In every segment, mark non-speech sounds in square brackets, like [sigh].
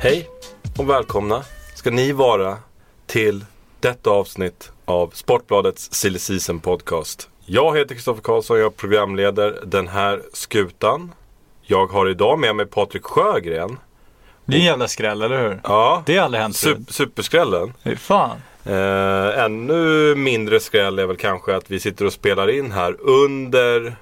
Hej och välkomna ska ni vara till detta avsnitt av Sportbladets Silly Season Podcast. Jag heter Kristoffer Karlsson, jag programleder den här skutan. Jag har idag med mig Patrik Sjögren. Det är en jävla skräll, eller hur? Ja, Det har aldrig hänt förut. sup- superskrällen. Fy fan. Eh, ännu mindre skräll är väl kanske att vi sitter och spelar in här under,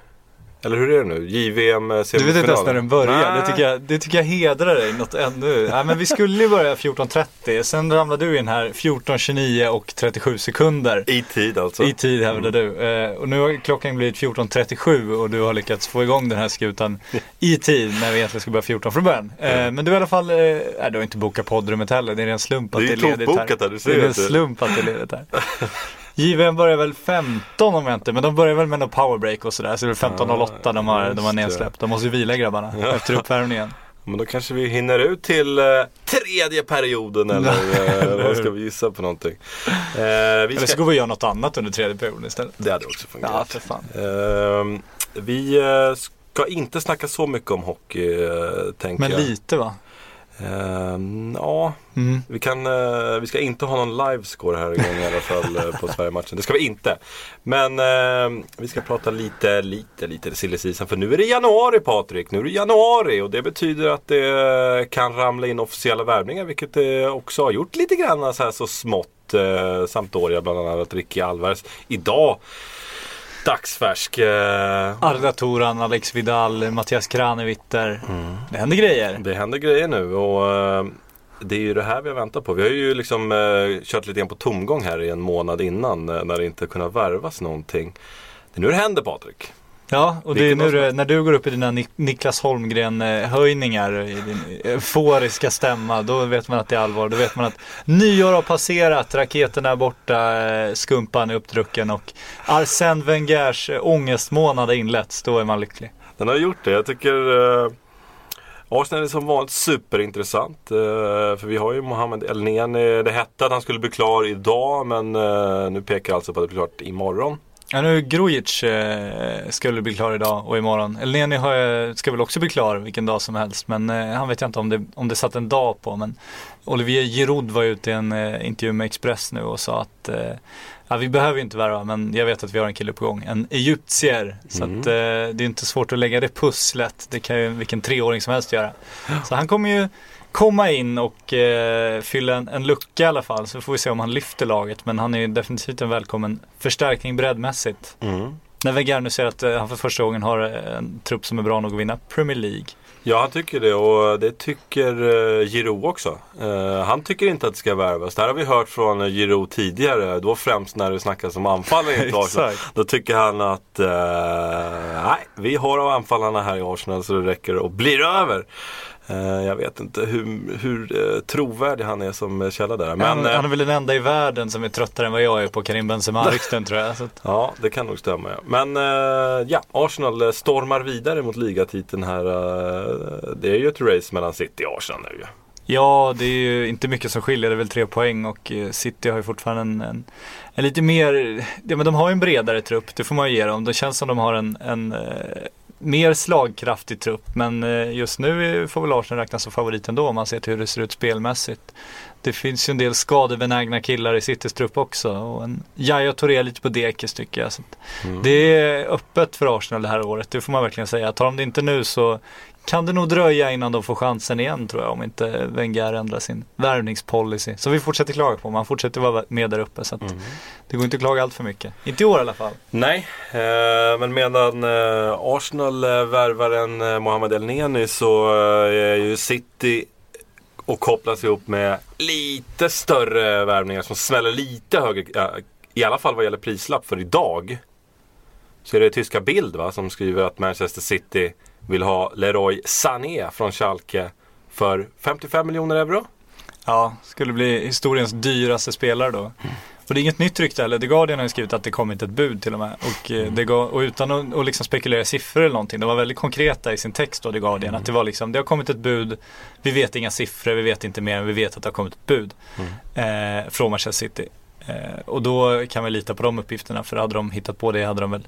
eller hur är det nu? JVM Du semifinalen? vet inte ens när den börjar. Det tycker, jag, det tycker jag hedrar dig något ännu. Nej, men vi skulle ju börja 14.30. Sen ramlade du in här 14.29 och 37 sekunder. I tid alltså. I tid hävdar du. Eh, och nu har klockan blivit 14.37 och du har lyckats få igång den här skutan i tid när vi egentligen ska börja 14 från början. Eh, men du i alla fall, eh, nej, du har inte bokat poddrummet heller. Det är en slump att Det det är är ledigt tokbokat här. här, du ser det är en slump att det är ledigt här. [laughs] JVM börjar väl 15 om jag inte, men de börjar väl med någon powerbreak och sådär. Så det är väl 15.08 de har, de har nedsläppt. De måste ju vila grabbarna efter uppvärmningen. [laughs] Men då kanske vi hinner ut till eh, tredje perioden eller eh, vad ska vi gissa på någonting? Eh, vi Eller så ska... går vi och gör något annat under tredje perioden istället. Det hade också Ja, fungerat. för fan. Eh, vi eh, ska inte snacka så mycket om hockey tänker Men jag. lite va? Eh, ja, Mm. vi, kan, eh, vi ska inte ha någon livescore här igång i alla fall eh, på Sverige-matchen. Det ska vi inte. Men eh, vi ska prata lite, lite, lite silly season. För nu är det januari Patrik. Nu är det januari och det betyder att det kan ramla in officiella värvningar. Vilket det också har gjort lite grann så här så smått. Eh, Sampdoria bland annat, Ricky Alvarez. Idag dagsfärsk. Eh, Arda Toran, Alex Vidal, Mattias Kranevitter. Det händer grejer. Det händer grejer nu och eh, det är ju det här vi har väntat på. Vi har ju liksom eh, kört lite grann på tomgång här i en månad innan eh, när det inte kunnat värvas någonting. Det är nu det händer Patrik. Ja, och det är nu det, när du går upp i dina Nik- Niklas Holmgren-höjningar i din euforiska stämma, då vet man att det är allvar. Då vet man att nyår har passerat, raketerna är borta, eh, skumpan är uppdrucken och Arsène Wengers eh, ångestmånad har inletts. Då är man lycklig. Den har gjort det. Jag tycker eh, Arsenal är som vanligt superintressant. Eh, för vi har ju Mohamed El Neni. Det hette att han skulle bli klar idag men eh, nu pekar alltså på att det blir klart imorgon. Ja, nu Grujic eh, skulle bli klar idag och imorgon. Elneny har, ska väl också bli klar vilken dag som helst. Men eh, han vet jag inte om det, om det satt en dag på. Men Olivier Giroud var ute i en eh, intervju med Express nu och sa att eh, ja, vi behöver ju inte värva men jag vet att vi har en kille på gång. En egyptier. Så Mm. att, eh, det är inte svårt att lägga det pusslet. Det kan ju vilken treåring som helst göra. Så han kommer ju komma in och eh, fylla en, en lucka i alla fall. Så får vi se om han lyfter laget. Men han är ju definitivt en välkommen förstärkning breddmässigt. När Wenger nu ser att eh, han för första gången har eh, en trupp som är bra nog att vinna Premier League. Ja, han tycker det och det tycker uh, Giroud också. Eh, han tycker inte att det ska värvas. Det här har vi hört från uh, Giroud tidigare. Då främst när det snackas om anfallare i [laughs] Arsenal. Då tycker han att eh, nej, vi har av anfallarna här i Arsenal så det räcker och blir över. Eh, jag vet inte hur, hur eh, trovärdig han är som eh, källa där. Men, han, han är väl den enda i världen som är tröttare än vad jag är på Karim Benzema-rykten tror jag. Att, Ja, det kan nog stämma. Ja. Men ja, Arsenal stormar vidare mot ligatiteln här. det är ju ett race mellan City och Arsenal nu ju. ja, det är ju inte mycket som skiljer. Det är väl tre poäng och City har ju fortfarande en, en, en lite mer, ja men de har ju en bredare trupp. Det får man ju ge dem. Det känns som de har en, en mer slagkraftig trupp. Men eh, just nu får väl Arsenal räknas som favorit ändå om man ser till hur det ser ut spelmässigt. Det finns ju en del skadebenägna killar i Citys trupp också. Och en Yahya Touré lite på dekis tycker jag. Att Det är öppet för Arsenal det här året, det får man verkligen säga. Tar de det inte nu så kan det nog dröja innan de får chansen igen tror jag. Om inte Wenger ändrar sin värvningspolicy. Så vi fortsätter klaga på, man fortsätter vara med där uppe. Så att det går inte att klaga allt för mycket. Inte i år i alla fall. Nej, eh, men medan eh, Arsenal eh, värvar en eh, Mohamed El Neni så eh, är ju City och kopplas ihop med lite större värvningar som smäller lite högre. I alla fall vad gäller prislapp för idag. Så är det tyska Bild va, som skriver att Manchester City vill ha Leroy Sané från Schalke för 55 miljoner euro. Ja, skulle bli historiens dyraste spelare då. Och det är inget nytt rykte heller. The Guardian har ju skrivit att det kommit ett bud till och med. Och, eh, gav, och utan att och liksom spekulera i siffror eller någonting. De var väldigt konkreta i sin text då, The Guardian. Att det var liksom, det har kommit ett bud. Vi vet inga siffror, vi vet inte mer, men vi vet att det har kommit ett bud. Eh, från Manchester City. Eh, och då kan vi lita på de uppgifterna för hade de hittat på det hade de väl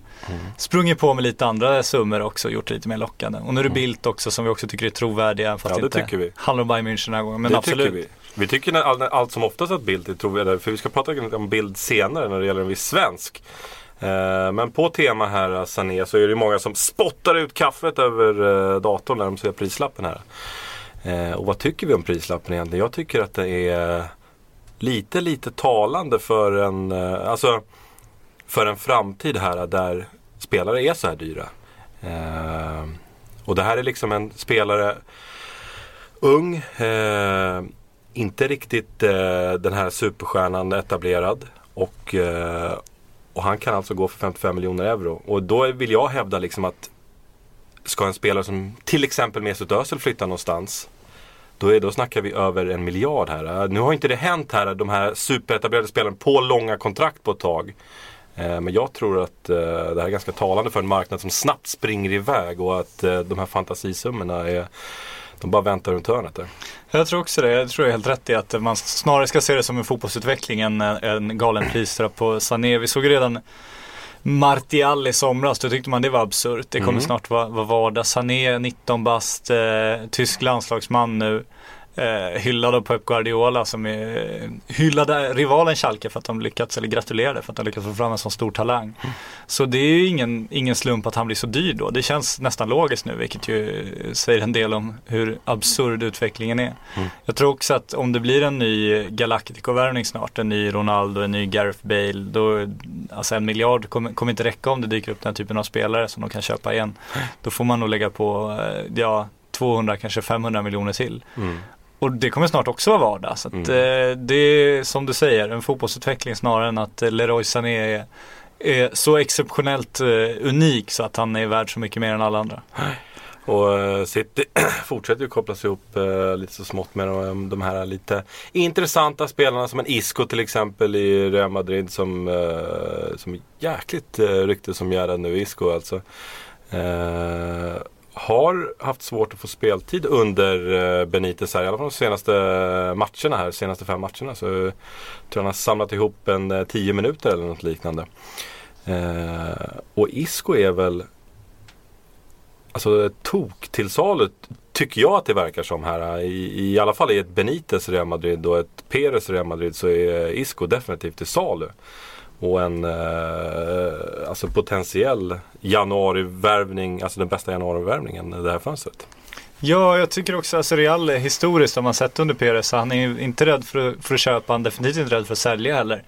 sprungit på med lite andra summor också och gjort det lite mer lockande. Och nu är det Bildt också som vi också tycker är trovärdiga fast Ja, det inte tycker vi. handlar om Bayern München den här gången. Men det absolut. tycker vi. Vi tycker all, allt som oftast att bild är trovärdig. För vi ska prata lite om bild senare när det gäller en viss svensk. Eh, men på tema här Sané så är det många som spottar ut kaffet över eh, datorn när de ser prislappen här. Och vad tycker vi om prislappen egentligen? Jag tycker att det är lite, lite talande för en, eh, alltså, för en framtid här där spelare är så här dyra. Eh, och det här är liksom en spelare ung, eh, inte riktigt eh, den här superstjärnan etablerad. Och, eh, och han kan alltså gå för 55 miljoner euro. Och då vill jag hävda liksom att ska en spelare som till exempel Mesut Özil flytta någonstans då, är, då snackar vi över en miljard här. Äh, nu har inte det hänt här, de här superetablerade spelarna på långa kontrakt på ett tag. Eh, men jag tror att eh, det här är ganska talande för en marknad som snabbt springer iväg och att eh, de här fantasisummorna är de bara väntar runt hörnet där. Jag tror också det. Jag tror jag är helt rätt i att man snarare ska se det som en fotbollsutveckling än en galen prislapp på Sané. Vi såg redan Martial i somras, då tyckte man det var absurt. Det kommer Mm. snart vara, vara vardag. Sané, 19 bast, eh, tysk landslagsman nu. Eh, hyllad av Pep Guardiola som är hyllade rivalen Schalke för att de lyckats, eller gratulerade för att de lyckats få fram en sån stor talang. Så det är ju ingen, ingen slump att han blir så dyr då. Det känns nästan logiskt nu vilket ju säger en del om hur absurd utvecklingen är. Jag tror också att om det blir en ny Galactico-värvning snart, en ny Ronaldo, en ny Gareth Bale, då, alltså en miljard kommer, kommer inte räcka om det dyker upp den här typen av spelare som de kan köpa igen. Då får man nog lägga på, eh, ja, 200, kanske 500 miljoner till. Och det kommer snart också vara vardag. Så att, eh, det är som du säger, en fotbollsutveckling snarare än att eh, Leroy Sané är, är så exceptionellt eh, unik så att han är värd så mycket mer än alla andra. Och City [clears throat] fortsätter ju kopplas ihop eh, lite så smått med de, de här lite intressanta spelarna som en Isco till exempel i Real Madrid som, eh, som jäkligt eh, rykte som gärad nu, Isco alltså. Eh, har haft svårt att få speltid under eh, Benitez här, i alla fall de senaste matcherna här, senaste fem matcherna. Så eh, jag tror han har samlat ihop en eh, tio minuter eller något liknande. Eh, och Isco är väl Alltså tok till salu tycker jag att det verkar som här. I, i alla fall i ett Benitez Real Madrid och ett Perez Real Madrid så är Isco definitivt till salu. Och en eh, alltså potentiell januarivärvning, alltså den bästa januarivärvningen eh, det här fönstret. Ja, jag tycker också alltså Real historiskt har man sett under Perez, han är inte rädd för, för att köpa, han är definitivt inte rädd för att sälja heller.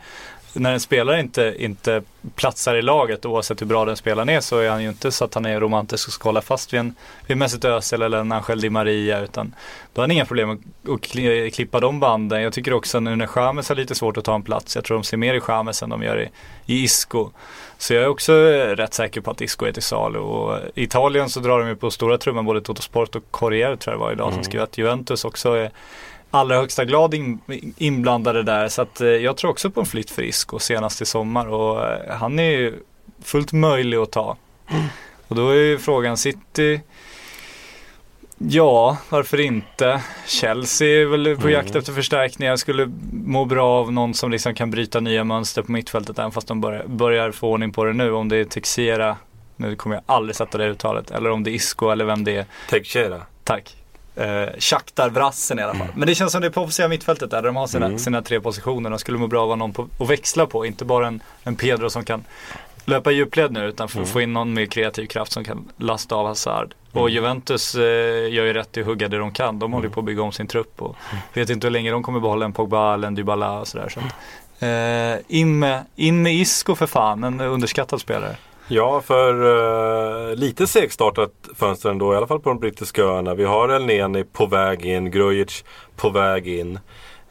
När en spelare inte, inte platsar i laget oavsett hur bra den spelaren är så är han ju inte så att han är romantisk och ska hålla fast vid en vid Mesut Özil eller en Angel Di Maria utan då har han inga problem att, att kli- klippa de banden. Jag tycker också nu när Chamez har lite svårt att ta en plats, jag tror de ser mer i Chamez än de gör i, i Isco. Så jag är också rätt säker på att Isco är till salu och i Italien så drar de ju på stora trumman både Toto Sport och Corriere tror jag det var idag som skrev att Juventus också är allra högsta grad in, inblandade där. Så att eh, jag tror också på en flytt för Isco senast i sommar och eh, han är ju fullt möjlig att ta. Och då är ju frågan City Ja, varför inte? Chelsea är väl på jakt efter förstärkningar. Skulle må bra av någon som liksom kan bryta nya mönster på mittfältet även fast de börjar, börjar få ordning på det nu. Om det är Texera, nu kommer jag aldrig sätta det uttalet, eller om det är Isco eller vem det är. Teixeira. Tack. Eh, Shakhtar-brassen i alla fall. Men det känns som det är på offensiva mittfältet där de har sina, sina tre positioner. De skulle må bra att vara någon på, att växla på. Inte bara en, en Pedro som kan löpa i djupled nu utan få, få in någon med kreativ kraft som kan lasta av Hazard. Och Juventus eh, gör ju rätt i att hugga det de kan. De håller på att bygga om sin trupp och vet inte hur länge de kommer behålla en Pogba eller en Dybala och sådär. Så att, eh, in, med, in med Isco för fan, en underskattad spelare. Ja, för eh, lite segstartat fönster ändå, i alla fall på de brittiska öarna. Vi har El Neni på väg in, Grujic på väg in.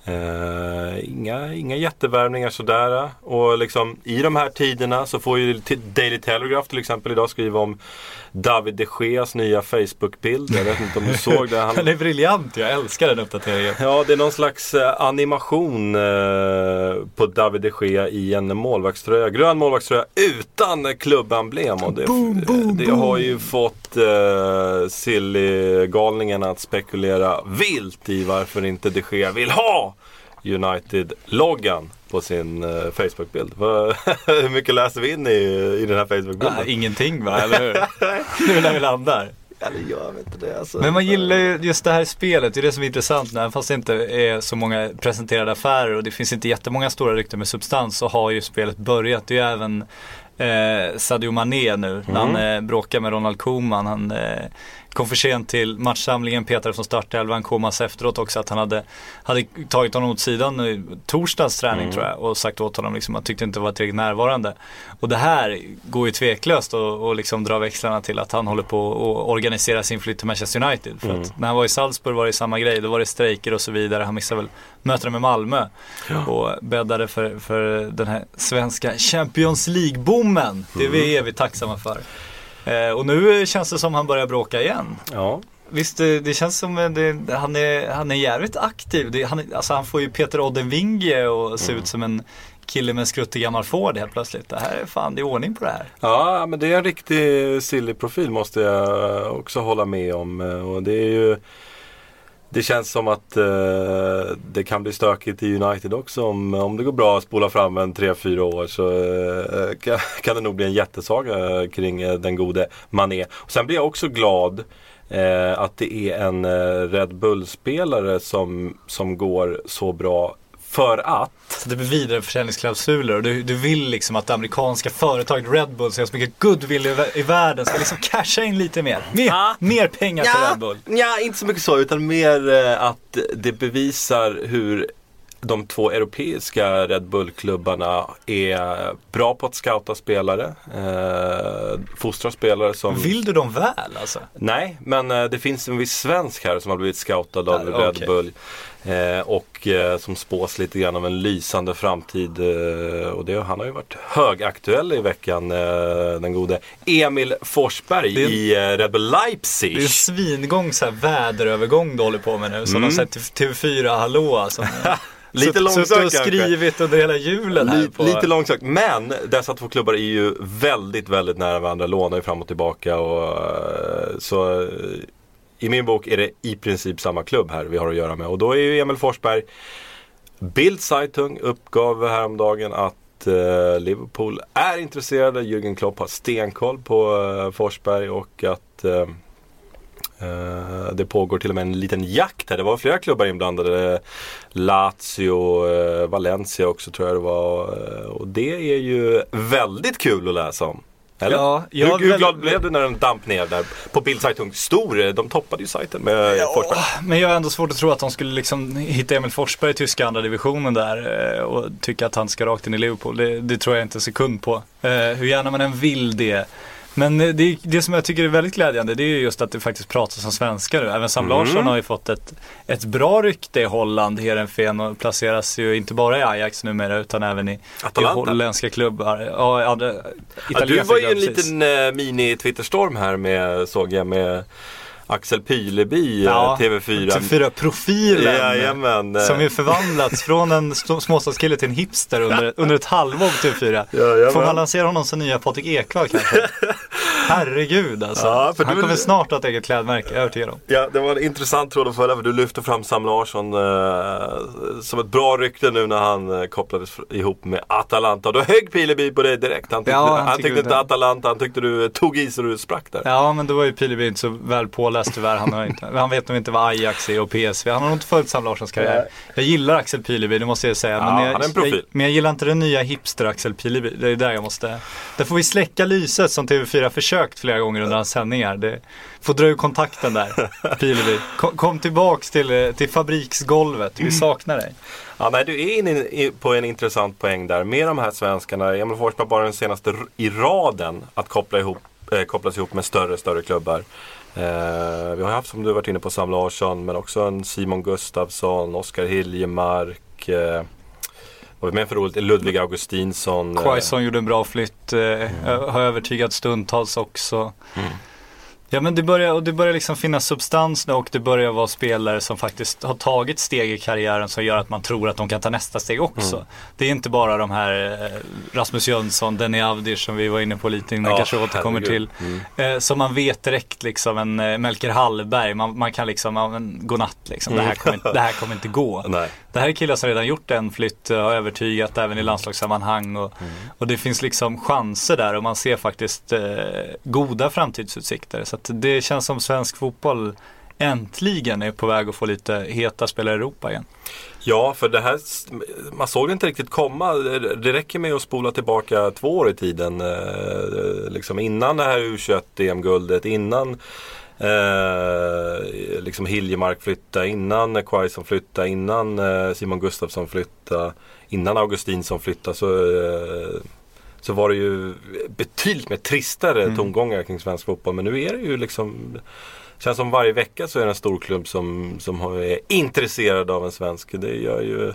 Eh, inga, inga jättevärvningar sådär. Och liksom i de här tiderna så får ju Daily Telegraph till exempel idag skriva om David de Geas nya Facebook-bild. Jag vet inte om du såg det. Han, [laughs] Den är briljant, jag älskar den uppdateringen. Ja, det är någon slags eh, animation eh, på David de Gea i en målvaktströja. Grön målvaktströja utan klubbemblem. Och det, det har ju fått eh, Silly-galningarna att spekulera vilt i varför inte de Gea vill ha United-loggan på sin eh, Facebook-bild. [laughs] Hur mycket läser vi in i, i den här Facebook-bilden? Nej, ingenting va, eller hur? [laughs] nu när vi landar. Eller gör vi inte det alltså? Men man gillar ju just det här spelet, det är det som är intressant. Även fast det inte är så många presenterade affärer och det finns inte jättemånga stora rykten med substans så har ju spelet börjat. Det är ju även eh, Sadio Mané nu, när han eh, bråkar med Ronald Koeman. Han eh, kom för sent till matchsamlingen, petade från startelvan, Koeman efteråt också att han hade, hade tagit honom åt sidan i torsdags träning tror jag och sagt åt honom liksom att han tyckte inte var tillräckligt närvarande. Och det här går ju tveklöst och, och liksom dra växlarna till att han håller på att organisera sin flytt till Manchester United. För att när han var i Salzburg var det samma grej, då var det strejker och så vidare. Han missade väl mötena med Malmö och bäddade för, för den här svenska Champions League-boomen. Det är vi evigt tacksamma för. Eh, och nu känns det som han börjar bråka igen. Ja. Visst, det, det känns som eh, det, han, är, han är jävligt aktiv. Det, han, alltså, han får ju Peter Oddenvinge och se ut som en kille med en skruttig gammal Ford helt plötsligt. Det här är fan, det är ordning på det här. Ja, men det är en riktig silly profil måste jag också hålla med om. Eh, Och det är ju det känns som att eh, det kan bli stökigt i United också. Om, om det går bra att spola fram en 3-4 år så eh, kan, [laughs] kan det nog bli en jättesaga kring eh, den gode Mané. Och sen blir jag också glad eh, att det är en eh, Red Bull-spelare som, som går så bra. För att Så det blir vidareförsäljningsklausuler och du, du vill liksom att det amerikanska företaget Red Bull som har så mycket goodwill i, i världen ska liksom casha in lite mer. Mer, Ja. mer pengar till Red Bull. Ja, inte så mycket så utan mer eh, att det bevisar hur de två europeiska Red Bull-klubbarna är bra på att scouta spelare. Eh, fostra spelare som... Vill du dem väl alltså? Nej, men eh, det finns en viss svensk här som har blivit scoutad av Ja, Red okej. Bull. Eh, och eh, som spås lite grann av en lysande framtid. Eh, och det, han har ju varit högaktuell i veckan, den gode Emil Forsberg är- i Red Bull Leipzig. Det är en svingång så här väderövergång du håller på med nu. Som Mm. till TV4 Hallå alltså. [laughs] Lite långsökt Suttit och kanske. skrivit under hela julen här. Li, På, Lite långsökt, men dessa två klubbar är ju väldigt, väldigt nära varandra. Lånar ju fram och tillbaka. Och, så i min bok är det i princip samma klubb här vi har att göra med. Och då är ju Emil Forsberg Bild Zeitung uppgav häromdagen att eh, Liverpool är intresserade. Jürgen Klopp har stenkoll på eh, Forsberg och att eh, eh det pågår till och med en liten jakt här. Det var flera klubbar inblandade. Lazio, eh, Valencia också tror jag det var. Och det är ju väldigt kul att läsa om. Eller? Ja, hur, hur glad blev du när den damp ner där på Bild Zeitung? Stor, eh, de toppade ju sajten med Forsberg. Men jag har ändå svårt att tro att de skulle liksom hitta Emil Forsberg i tyska andra divisionen där eh, och tycka att han ska rakt in i Liverpool. Det, det tror jag inte en sekund på. Eh, hur gärna man än vill det. Men det, det som jag tycker är väldigt glädjande det är ju just att det faktiskt pratas om svenskar nu. Även Sam Mm. Larsson har ju fått ett, ett bra rykte i Holland, Heerenveen och placeras ju inte bara i Ajax numera utan även i, i holländska klubbar. Ja, ja, det, Ja, du var ju en liten eh, mini-twitterstorm här med, såg jag, med Axel Pyleby, Ja, eh, TV4. TV4-profilen. Jajamän. Som ju förvandlats från en st- småstadskille till en hipster under, under ett halvår på TV4. Jajamän. Får man lansera honom som nya Patrik Ekwall kanske? [laughs] Herregud alltså. Ja, för Han du- kommer snart ha ett eget klädmärke, jag är övertygad om. Ja, det var en intressant tråd att följa för du lyfte fram Sam Larsson eh, som ett bra rykte nu när han eh, kopplades ihop med Atalanta. Då högg Pileby på dig direkt. Han tyckte, Ja, han han tyckte inte det. Atalanta, han tyckte du tog i så du sprack där. Ja men då var ju Pileby inte så väl påläst tyvärr. Han, har inte, han vet nog inte vad Ajax är och PSV. Han har nog inte följt Sam Larssons karriär. Jag gillar Axel Pileby, det måste jag säga. Ja, men, jag, han är en profil. Jag, men jag gillar inte den nya hipster Axel Pileby. Det är där jag måste. Där får vi släcka lyset som TV4 försökt flera gånger under hans sändningar. Det får dra ur kontakten där, Pileby. Kom, kom tillbaks till, eh, till fabriksgolvet. Vi saknar dig. Ja, nej, du är inne på en intressant poäng där. Med de här svenskarna, Emil Forsberg bara den senaste i raden att koppla ihop, eh, kopplas ihop med större, större klubbar. Eh, vi har haft som du varit inne på Sam Larsson men också en Simon Gustafsson, Oskar Hiljemark. Eh, vad är med för roligt? Ludvig Augustinsson. eh, Quaison gjorde en bra flytt, eh, har övertygat stundtals också. Mm. Ja men det börjar, och det börjar liksom finnas substans nu och det börjar vara spelare som faktiskt har tagit steg i karriären som gör att man tror att de kan ta nästa steg också. Mm. Det är inte bara de här eh, Rasmus Jönsson, Denny Avdic som vi var inne på lite innan, Ja, kanske återkommer till. Mm. Eh, som man vet direkt liksom, en Melker Hallberg, man, man kan liksom, ja men godnatt liksom, det, här kommer, inte- det här kommer inte gå. [laughs] Nej. Det här är killar som redan gjort en flytt och har övertygat även i landslagssammanhang och, och det finns liksom chanser där och man ser faktiskt eh, goda framtidsutsikter. Så det känns som svensk fotboll äntligen är på väg att få lite heta spelare i Europa igen. Ja, för det här, man såg det inte riktigt komma. Det det räcker med att spola tillbaka två år i tiden. Eh, liksom innan det här U21-EM-guldet, innan eh, liksom Hiljemark flyttade, innan Quaison flyttade, innan eh, Simon Gustafsson flyttade, innan Augustinsson flyttade så, eh, så var det ju betydligt mer tristare tongångar kring svensk fotboll. Men nu är det ju liksom Känns som varje vecka så är det en stor klubb som, som är intresserad av en svensk. Det gör ju,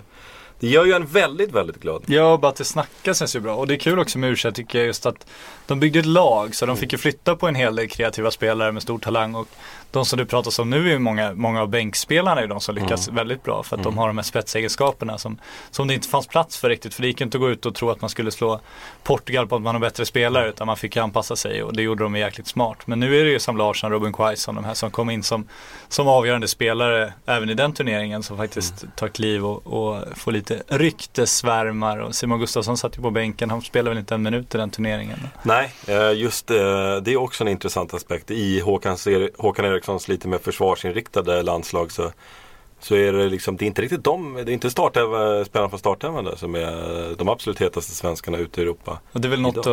det gör ju en väldigt, väldigt glad. Ja, bara att det snackas känns ju bra. Och det är kul också med u tycker jag just att de byggde ett lag så de fick ju flytta på en hel del kreativa spelare med stor talang. Och de som du pratar om nu är många, många av bänkspelarna är de som lyckas väldigt bra för att de har de här spetsegenskaperna som, som det inte fanns plats för riktigt. För det gick inte att gå ut och tro att man skulle slå Portugal på att man har bättre spelare utan man fick anpassa sig och det gjorde de jäkligt smart. Men nu är det ju som Larsson, Robin Quaison, de här som kom in som, som avgörande spelare även i den turneringen som faktiskt tar kliv och, och får lite ryktesvärmar. Och Simon Gustafsson satt ju på bänken, han spelade väl inte en minut i den turneringen. Nej, eh, just eh, det är också en intressant aspekt. I Håkans, Håkan Erikssons lite mer försvarsinriktade landslag så, så är det liksom, det är inte riktigt de, det är inte spelarna från startelvan där som är de absolut hetaste svenskarna ute i Europa. Och det är väl något att,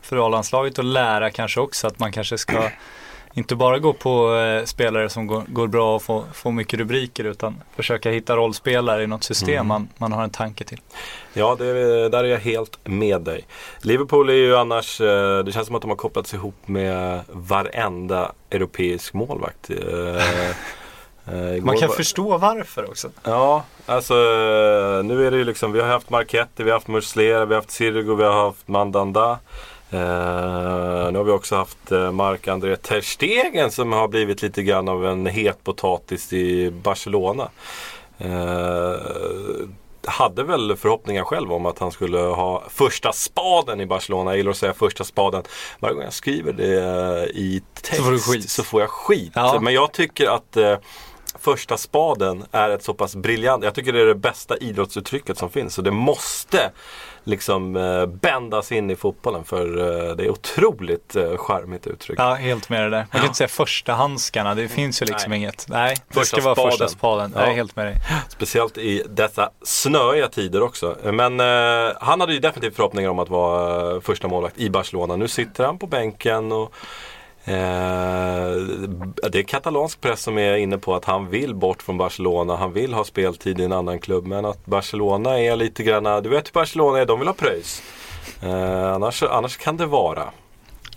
för A-landslaget att lära kanske också att man kanske ska inte bara gå på eh, spelare som går, går bra och får, får mycket rubriker utan försöka hitta rollspelare i något system man, man har en tanke till. Ja, det, där är jag helt med dig. Liverpool är ju annars, eh, det känns som att de har kopplats ihop med varenda europeisk målvakt. Eh, [laughs] eh, Man kan var- förstå varför också. Ja, alltså nu är det ju liksom, vi har haft Marketti, vi har haft Muslera, vi har haft Sirgo, vi har haft Mandanda. Eh, nu har vi också haft eh, Marc-André Ter Stegen som har blivit lite grann av en het potatis i Barcelona. Eh, hade väl förhoppningar själv om att han skulle ha första spaden i Barcelona. Jag gillar att säga första spaden. Varje gång jag skriver det eh, i text Så får så får jag skit. Ja. Men jag tycker att eh, första spaden är ett så pass briljant, jag tycker det är det bästa idrottsuttrycket som finns. Så det måste liksom eh, bändas in i fotbollen för eh, det är otroligt eh, charmigt uttryck. Ja, helt med det där. Man kan inte säga första handskarna, det finns ju liksom Nej. inget. Nej, det Första ska vara spaden. första spaden. Ja. Jag är helt med dig. Speciellt i dessa snöiga tider också. Men eh, han hade ju definitivt förhoppningar om att vara eh, första målvakt i Barcelona. Nu sitter han på bänken och Eh, det är katalansk press som är inne på att han vill bort från Barcelona. Han vill ha speltid i en annan klubb. Men att Barcelona är lite grann, du vet hur Barcelona är, de vill ha pröjs. Eh, annars, annars kan det vara.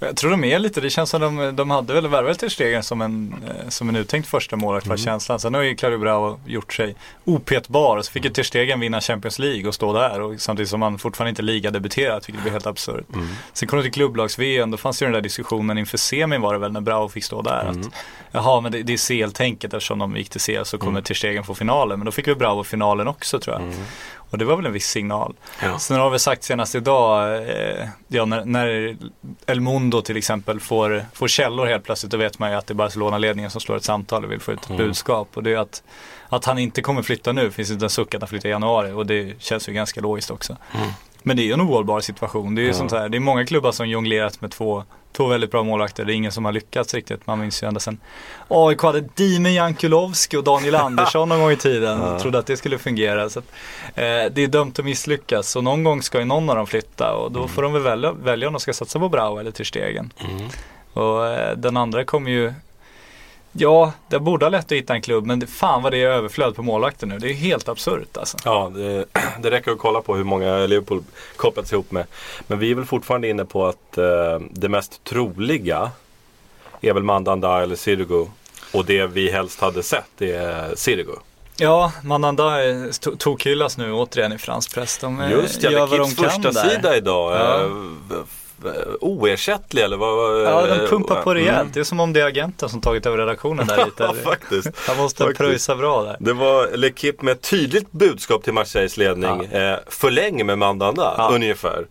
Jag tror de är lite, det känns som de, de hade väl värvat till stegen som en, eh, som en uttänkt första målvakt var känslan. Sen har ju Claudio Bravo gjort sig opetbar så fick ju Ter Stegen vinna Champions League och stå där och samtidigt som han fortfarande inte ligadebuterat vilket blir helt absurt. Sen kom det till klubblags-VM, då fanns ju den där diskussionen inför semin var det väl när Bravo fick stå där. Att, jaha men det, det är CL-tänket eftersom de gick till CL så kommer Ter Stegen få finalen. Men då fick vi Bravo finalen också tror jag. Och det var väl en viss signal. Ja. Sen har vi sagt senast idag, eh, ja, när, när El Mundo till exempel får, får källor helt plötsligt, då vet man ju att det är Barcelona-ledningen som slår ett samtal och vill få ut ett budskap. Och det är att, att han inte kommer flytta nu, finns inte en suck att han flyttar i januari och det känns ju ganska logiskt också. Men det är ju en ohållbar situation. Det är ju sånt här, det är många klubbar som jonglerat med två, två väldigt bra målvakter. Det är ingen som har lyckats riktigt. Man minns ju ända sedan AIK hade Dime Jankulovski och Daniel [laughs] Andersson någon gång i tiden. och Trodde att det skulle fungera. Så att, eh, det är dömt att misslyckas. Så någon gång ska ju någon av dem flytta och då får de väl välja, välja om de ska satsa på Brau eller Ter Stegen. Och eh, den andra kommer ju Ja, det borde ha lätt att hitta en klubb men fan vad det är överflöd på målvakter nu. Det är helt absurt alltså. Ja, det, [clears throat] det räcker att kolla på hur många Liverpool kopplats ihop med. Men vi är väl fortfarande inne på att eh, det mest troliga är väl Mandanda eller Sirigu. Och det vi helst hade sett är Sirigu. Ja, Mananda to- tokhyllas nu återigen i fransk press. De eh, Just ja, gör vad de kan första där. sida idag. Ja. Eh, Oersättlig eller vad? Ja, de pumpar på Mm. rejält. Det är som om det är agenten som tagit över redaktionen där [laughs] lite. Ja, faktiskt. Han måste Faktiskt. pröjsa bra där. Det var L'Equipe med ett tydligt budskap till Marseilles ledning. Eh, förläng med Mandanda, Ja. ungefär.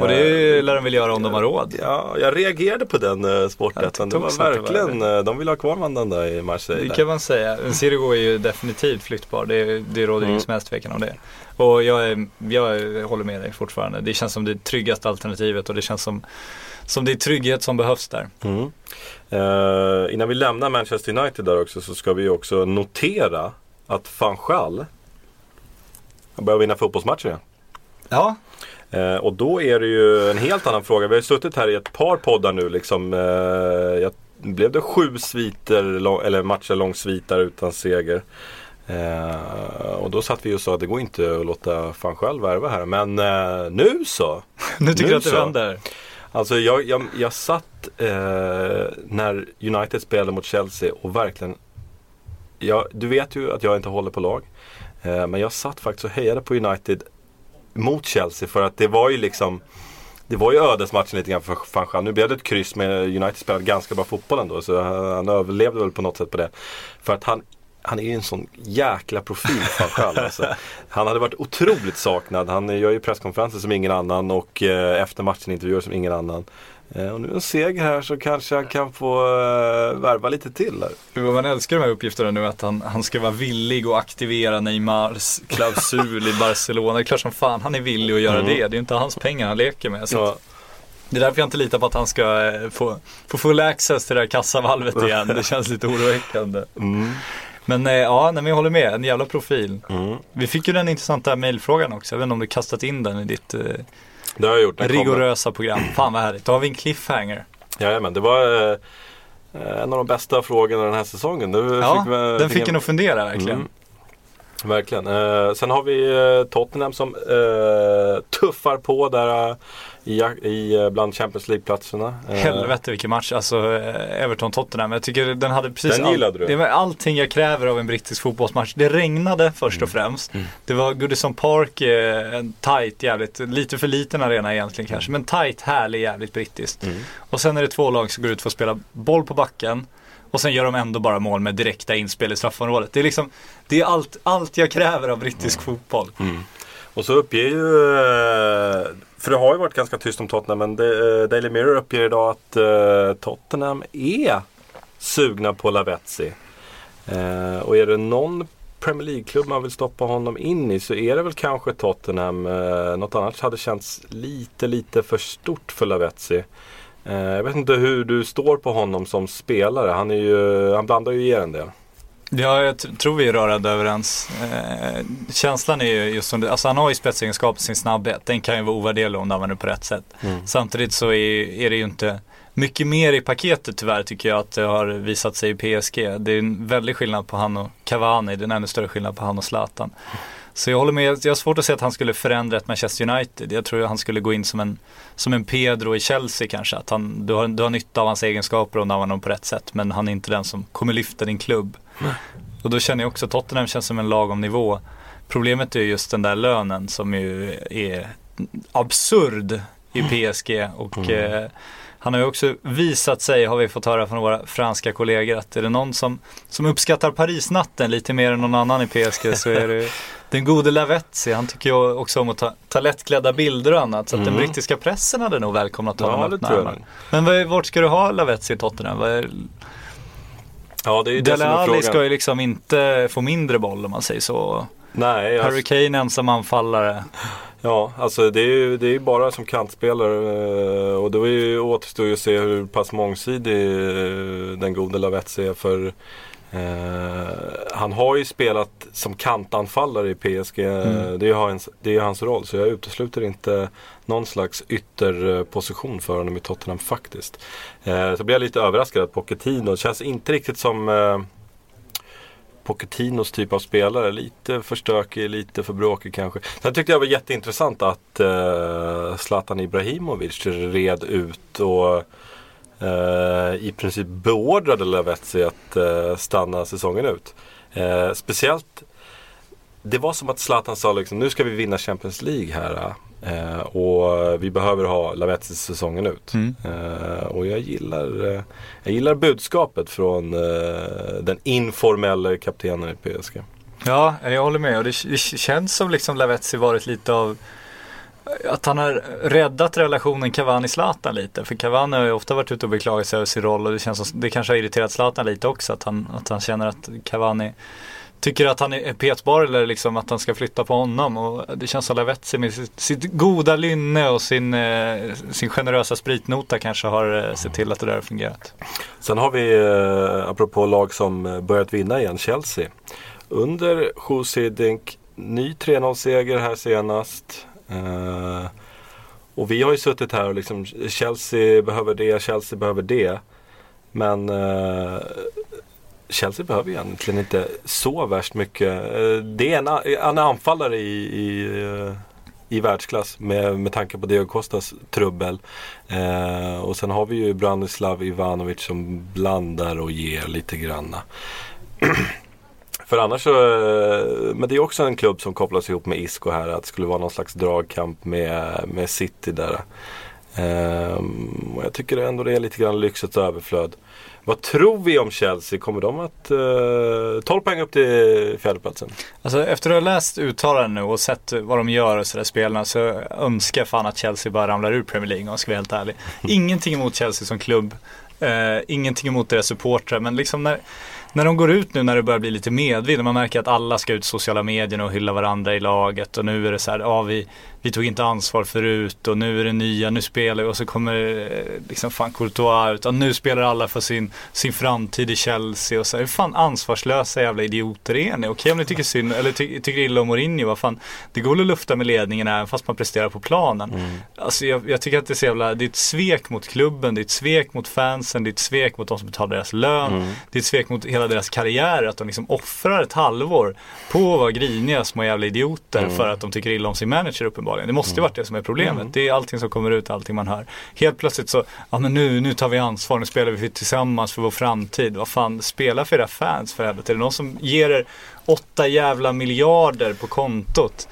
Och det lär de väl göra om de har råd. Ja, jag reagerade på den sporträtten. Det var det verkligen, eh, de vill ha kvar Mandanda i Marseille. Det kan man säga. Sirigu är ju definitivt flyttbar. Det, det råder Mm. som helst tvekan om det. Och jag, är, jag håller med dig fortfarande. Det känns som det tryggaste alternativet och det känns som, som det är trygghet som behövs där. Mm. Eh, innan vi lämnar Manchester United där också så ska vi också notera att Fanchal börjar vinna fotbollsmatcher igen. Ja, Eh, och då är det ju en helt annan fråga. Vi har ju suttit här i ett par poddar nu liksom. Eh, jag, blev det sju sviter, eller matcher lång svit där utan seger. Eh, och då satt vi och sa att det går inte att låta fan själv värva här. Men eh, nu så. [laughs] nu tycker Nu jag att det vänder. Alltså jag, jag, jag satt eh, när United spelade mot Chelsea och verkligen jag, Du vet ju att jag inte håller på lag. Eh, men jag satt faktiskt och hejade på United mot Chelsea för att det var ju liksom det var ju ödesmatchen lite grann för Fanchal. Nu blev det ett kryss men United spelade ganska bra fotboll ändå så han överlevde väl på något sätt på det. För att han, han är ju en sån jäkla profil Fanchal. Alltså. Han hade varit otroligt saknad. Han gör ju presskonferenser som ingen annan och eh, efter matchen intervjuer som ingen annan. Eh, och nu en seger här så kanske han kan få eh, värva lite till där. Man älskar de här uppgifterna nu att han, han ska vara villig att aktivera Neymars klausul i Barcelona. Det är klart som fan han är villig att göra Mm. det. Det är ju inte hans pengar han leker med. Det är därför jag inte litar på att han ska få, få full access till det här kassavalvet igen. Det känns lite oroväckande. mm, Men eh, ja, nej, men jag håller med. En jävla profil. mm. Vi fick ju den intressanta mejlfrågan också. Jag vet inte om du kastat in den i ditt eh, Det har jag gjort. Den kommer. rigorösa program. Fan vad härligt. Då har vi en cliffhanger. Jajamän, det var eh, en av de bästa frågorna den här säsongen. Du Ja, vi- den fick en att fundera verkligen. Mm. Verkligen. Eh, sen har vi eh, Tottenham som eh, tuffar på där eh, i, i, eh, bland Champions League-platserna. Eh, Helvete vilken match, alltså eh, Everton-Tottenham. Jag tycker den hade precis Den gillade du. det var allting jag kräver av en brittisk fotbollsmatch. Det regnade först Mm. och främst. Det var Goodison Park, en tight jävligt, lite för liten arena egentligen kanske, men tight, härlig, jävligt brittiskt. Mm. Och sen är det två lag som går ut för att spela boll på backen. Och sen gör de ändå bara mål med direkta inspel i straffområdet. Det är liksom, det är allt, allt jag kräver av brittisk fotboll. Och så uppger ju, eh, för det har ju varit ganska tyst om Tottenham, men eh, Daily Mirror uppger idag att eh, Tottenham är sugna på Lavetzi. Och är det någon Premier League-klubb man vill stoppa honom in i så är det väl kanske Tottenham. Något annat hade känts lite, lite för stort för Lavetzi. Jag vet inte hur du står på honom som spelare. Han, är ju, han blandar ju i er en del. Ja, jag tror vi är rörande överens. Eh, känslan är ju just som det, alltså han har ju spetsegenskaper, sin snabbhet. Den kan ju vara ovärderlig om du använder på rätt sätt. Samtidigt så är, är det ju inte mycket mer i paketet tyvärr tycker jag att det har visat sig i PSG. Det är en väldig skillnad på han och Cavani, det är en ännu större skillnad på han och Zlatan. Så jag håller med, jag har svårt att se att han skulle förändra ett Manchester United. Jag tror att han skulle gå in som en, som en Pedro i Chelsea kanske. Att han, du, har, du har nytta av hans egenskaper om du använder dem på rätt sätt. Men han är inte den som kommer lyfta din klubb. Och då känner jag också att Tottenham känns som en lagom nivå. Problemet är just den där lönen som ju är absurd i PSG. Och eh, han har ju också visat sig, har vi fått höra från våra franska kollegor, att är det någon som, som uppskattar Parisnatten lite mer än någon annan i PSG så är det [laughs] den gode Lavetzi. Han tycker ju också om att ta, ta lättklädda bilder och annat. Så att den brittiska pressen hade nog välkomnat honom Ja, närmare. Men vart ska du ha Lavetzi i Tottenham? Ja, det Dele Alli ska ju liksom inte få mindre boll om man säger så. Nej, jag, Harry Kane ensam anfallare. Ja, alltså det är ju det är bara som kantspelare eh, och då är ju, återstår ju att se hur pass mångsidig eh, den gode Lavetzi är för eh, han har ju spelat som kantanfallare i PSG. Mm. Det, är ju hans, det är hans roll så jag utesluter inte någon slags ytterposition eh, för honom i Tottenham faktiskt. Eh, så blir jag lite överraskad att Pochettino känns inte riktigt som eh, Pochettinos typ av spelare. Lite för stökig, lite för bråkig kanske. Sen tyckte jag det var jätteintressant att eh, Zlatan Ibrahimovic red ut och eh, i princip beordrade Lavetzi att eh, stanna säsongen ut. Eh, speciellt, det var som att Zlatan sa liksom, nu ska vi vinna Champions League här. Eh. Eh, och vi behöver ha Lavetzi säsongen ut. Mm. Eh, och jag gillar, eh, jag gillar budskapet från eh, den informella kaptenen i PSG. Ja, jag håller med och det, det känns som liksom Lavetzi varit lite av att han har räddat relationen Cavani-Zlatan lite. För Cavani har ju ofta varit ute och beklagat sig över sin roll och det känns som, det kanske har irriterat Zlatan lite också. Att han, att han känner att Cavani tycker att han är petbar eller liksom att han ska flytta på honom. Och det känns som Lavetzi med sitt, sitt goda lynne och sin, eh, sin generösa spritnota kanske har eh, sett till att det där har fungerat. Sen har vi, eh, apropå lag som eh, börjat vinna igen, Chelsea. Under Jose Dink, ny 3-0 seger här senast. Eh, och vi har ju suttit här och liksom Chelsea behöver det, Chelsea behöver det. Men eh, Chelsea behöver egentligen inte så värst mycket. Eh, det är en, en anfallare i, i, eh, i världsklass med, med tanke på Diego Costas trubbel. Eh, och sen har vi ju Branislav Ivanovic som blandar och ger lite granna. [clears throat] För annars så, eh, men det är också en klubb som kopplas ihop med Isco här. Att det skulle vara någon slags dragkamp med, med City där. Ehm, och jag tycker ändå det är lite grann lyxets överflöd. Vad tror vi om Chelsea? Kommer de att... Uh, 12 poäng upp till fjärdeplatsen. Alltså efter att ha läst uttalanden nu och sett vad de gör och sådär spelarna så önskar jag fan att Chelsea bara ramlar ur Premier League om jag ska vara helt ärlig. Ingenting emot Chelsea som klubb. Eh, ingenting emot deras supportrar men liksom när, när de går ut nu när det börjar bli lite medvind och man märker att alla ska ut i sociala medierna och hylla varandra i laget och nu är det så här, ja vi, vi tog inte ansvar förut och nu är det nya, nu spelar vi. Och så kommer eh, liksom fan Courtois ut. Och nu spelar alla för sin, sin framtid i Chelsea. Och så hur fan ansvarslösa jävla idioter är ni? Okej om ni tycker synd eller ty, tycker illa om Mourinho, vad fan, det går väl att lufta med ledningen även fast man presterar på planen. Alltså jag, jag tycker att det är så jävla, det är ett svek mot klubben, det är ett svek mot fansen, det är ett svek mot de som betalar deras lön, det är ett svek mot hela deras karriär att de liksom offrar ett halvår på att vara griniga små jävla idioter för att de tycker illa om sin manager uppenbarligen. Det måste ju varit det som är problemet. Det är allting som kommer ut, allting man hör. Helt plötsligt så, ja men nu, nu tar vi ansvar, nu spelar vi tillsammans för vår framtid. Vad fan, spela för era fans för helvete. Är det någon som ger er åtta jävla miljarder på kontot?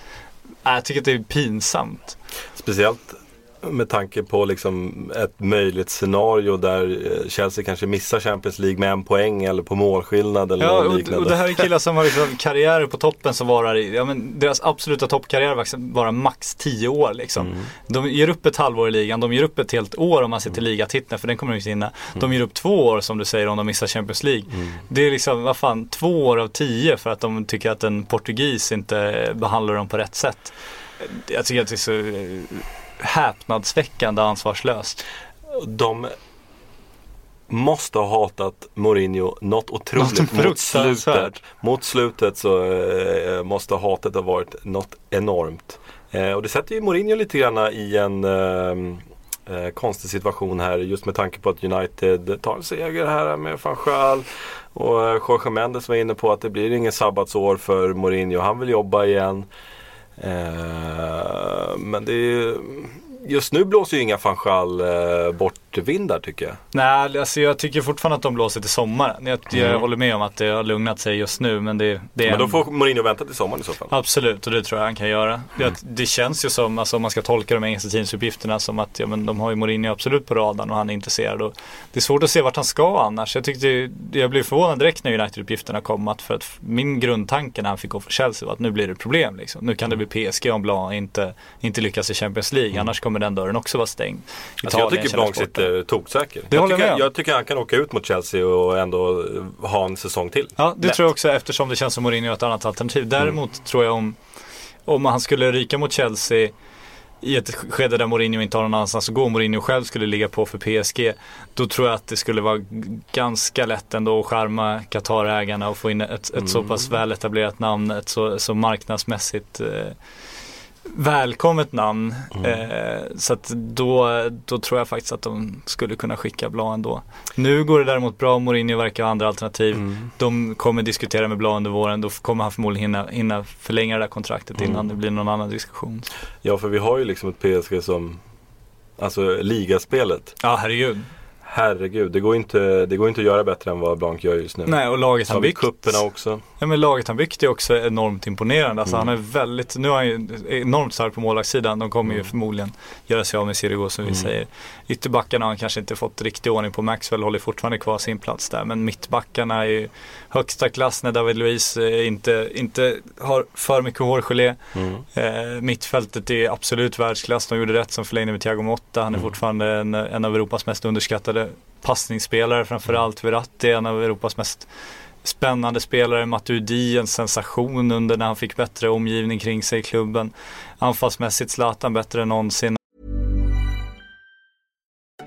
Äh, jag tycker att det är pinsamt. Speciellt med tanke på liksom ett möjligt scenario där eh, Chelsea kanske missar Champions League med en poäng eller på målskillnad eller Ja, något liknande. och det här är killar som har liksom [laughs] karriärer på toppen som varar i, ja men deras absoluta toppkarriär bara max 10 år liksom. Mm. De ger upp ett halvår i ligan, de ger upp ett helt år om man ser till ligatiteln för den kommer de inte hinna. De ger upp två år som du säger om de missar Champions League. Mm. Det är liksom, vad fan, två år av tio för att de tycker att en portugis inte behandlar dem på rätt sätt. Jag tycker att det är så eh, häpnadsväckande ansvarslöst. De måste ha hatat Mourinho något otroligt Något mot slutet. Mot slutet så eh, måste hatet ha varit något enormt. Eh, och det sätter ju Mourinho lite grann i en eh, eh, konstig situation här just med tanke på att United tar en seger här med van Schaal. Och Jorge Mendes var inne på att det blir ingen sabbatsår för Mourinho. Han vill jobba igen. Eh, men det är, just nu blåser ju inga Fanchal eh, bort bortvindar tycker jag. Nej, alltså jag tycker fortfarande att de blåser till sommaren. Jag, jag Mm. håller med om att det har lugnat sig just nu men det, det är Men då får Mourinho vänta till sommaren i så fall. Absolut, och det tror jag han kan göra. Det, det känns ju som, alltså, om man ska tolka de engelska tidningsuppgifterna som att ja, men de har ju Mourinho absolut på radarn och han är intresserad. Och det är svårt att se vart han ska annars. Jag, tyckte, jag blev förvånad direkt när United-uppgifterna kom. Att för att min grundtanke när han fick gå för Chelsea var att nu blir det problem. Liksom. Nu kan det bli PSG om Blanc inte, inte lyckas i Champions League. Annars kommer den dörren också vara stängd. Alltså jag Italien tycker Blanc sporten. Sitter toksäker. Det jag, håller tycker, med jag tycker han kan åka ut mot Chelsea och ändå ha en säsong till. Ja, det Lätt. tror jag också eftersom det känns som Mourinho är ett annat alternativ. Däremot tror jag om, om han skulle ryka mot Chelsea i ett skede där Mourinho inte har någon annanstans att gå Mourinho själv skulle ligga på för PSG. Då tror jag att det skulle vara ganska lätt ändå att charma Qatarägarna och få in ett, ett så pass väletablerat namn, ett så, så marknadsmässigt eh, välkommet namn. Eh, så att då, då tror jag faktiskt att de skulle kunna skicka Blanc ändå. Nu går det däremot bra, Mourinho verkar ha andra alternativ. De kommer diskutera med Blanc under våren, då kommer han förmodligen hinna, hinna förlänga det där kontraktet innan det blir någon annan diskussion. Ja, för vi har ju liksom ett PSG som, alltså ligaspelet. Ja, herregud. Herregud. Det går, inte, det går inte att göra bättre än vad Blanc gör just nu. Nej, och laget han byggt. kupperna också. Ja men laget han byggt är också enormt imponerande. Alltså Mm. han är väldigt, nu är han ju enormt stark på målvaktssidan. De kommer Mm. ju förmodligen göra sig av med Sirigu som vi säger. Ytterbackarna har han kanske inte fått riktig ordning på. Maxwell håller fortfarande kvar sin plats där. Men mittbackarna är ju högsta klass när David Luiz eh, inte, inte har för mycket hårgelé. Mm. Eh, mittfältet är absolut världsklass. De gjorde rätt som förlängde med Thiago Motta. Han är Mm. fortfarande en, en av Europas mest underskattade passningsspelare. Framförallt Verratti är en av Europas mest spännande spelare. Matuidi en sensation under när han fick bättre omgivning kring sig i klubben. Anfallsmässigt Zlatan bättre än någonsin.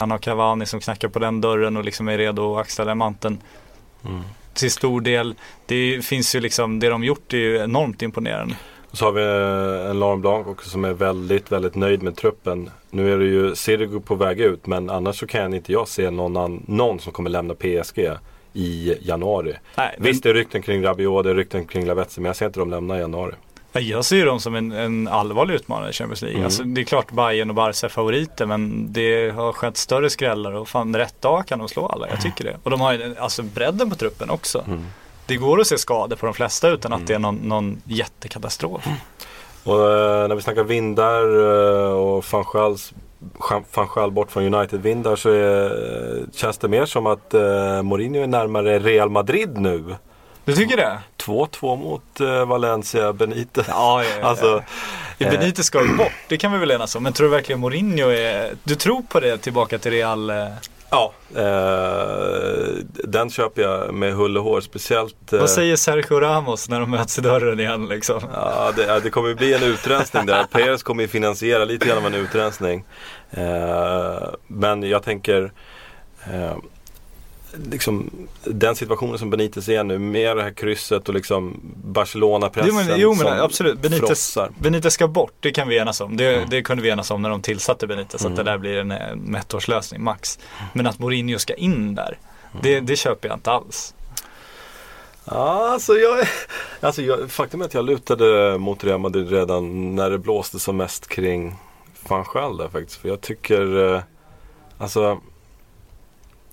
Han har Cavani som knackar på den dörren och liksom är redo att axla den manteln. Till stor del. Det finns ju liksom, det de gjort är ju enormt imponerande. Och så har vi eh, en Laurent Blanc också som är väldigt, väldigt nöjd med truppen. Nu är det ju Sirigu på väg ut men annars så kan inte jag se någon, an, någon som kommer lämna PSG i januari. Nej, Visst det är rykten kring Rabiot, det är rykten kring Lavetzi men jag ser inte dem lämna i januari. Ja, Jag ser dem som en, en allvarlig utmanare i Champions League. Mm. Alltså, det är klart Bayern och Barca är favoriter men det har skett större skrällar och fan rätt dag kan de slå alla. Jag tycker det. Och de har ju alltså bredden på truppen också. Mm. Det går att se skador på de flesta utan att det är någon, någon jättekatastrof. Och eh, när vi snackar vindar eh, och van Schals van Schal bort från United-vindar så är, känns det mer som att eh, Mourinho är närmare Real Madrid nu. Du tycker det? 2-2 mot eh, Valencia, Benitez. Ja, ja, ja. Alltså, Ja, Benitez ska ju bort, det kan vi väl enas om. Men tror du verkligen Mourinho är... Du tror på det tillbaka till Real? eh? Ja, eh, den köper jag med hull och hår. Speciellt... eh, Vad säger Sergio Ramos när de möts i dörren igen liksom? Ja, det, det kommer bli en utrensning där. Perez kommer ju finansiera lite grann av en utrensning. Eh, men jag tänker eh, liksom, den situationen som Benitez är nu med det här krysset och liksom Barcelona-pressen Jo men, jo, men som absolut, Benitez, frossar. Benitez ska bort, det kan vi enas om. Det, det kunde vi enas om när de tillsatte Benitez, Mm. att det där blir en, en ettårslösning max. Men att Mourinho ska in där, det, det köper jag inte alls. Ja, alltså jag, alltså jag, faktum är att jag lutade mot Real Madrid redan när det blåste som mest kring van Schaal där faktiskt. För jag tycker, eh, alltså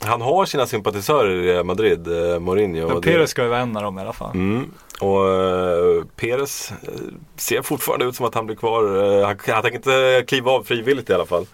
han har sina sympatisörer i Real Madrid, eh, Mourinho. Men Perez ska ju vara en av dem i alla fall. Mm. Och uh, Perez eh, ser fortfarande ut som att han blir kvar. Eh, han, han tänker inte kliva av frivilligt i alla fall.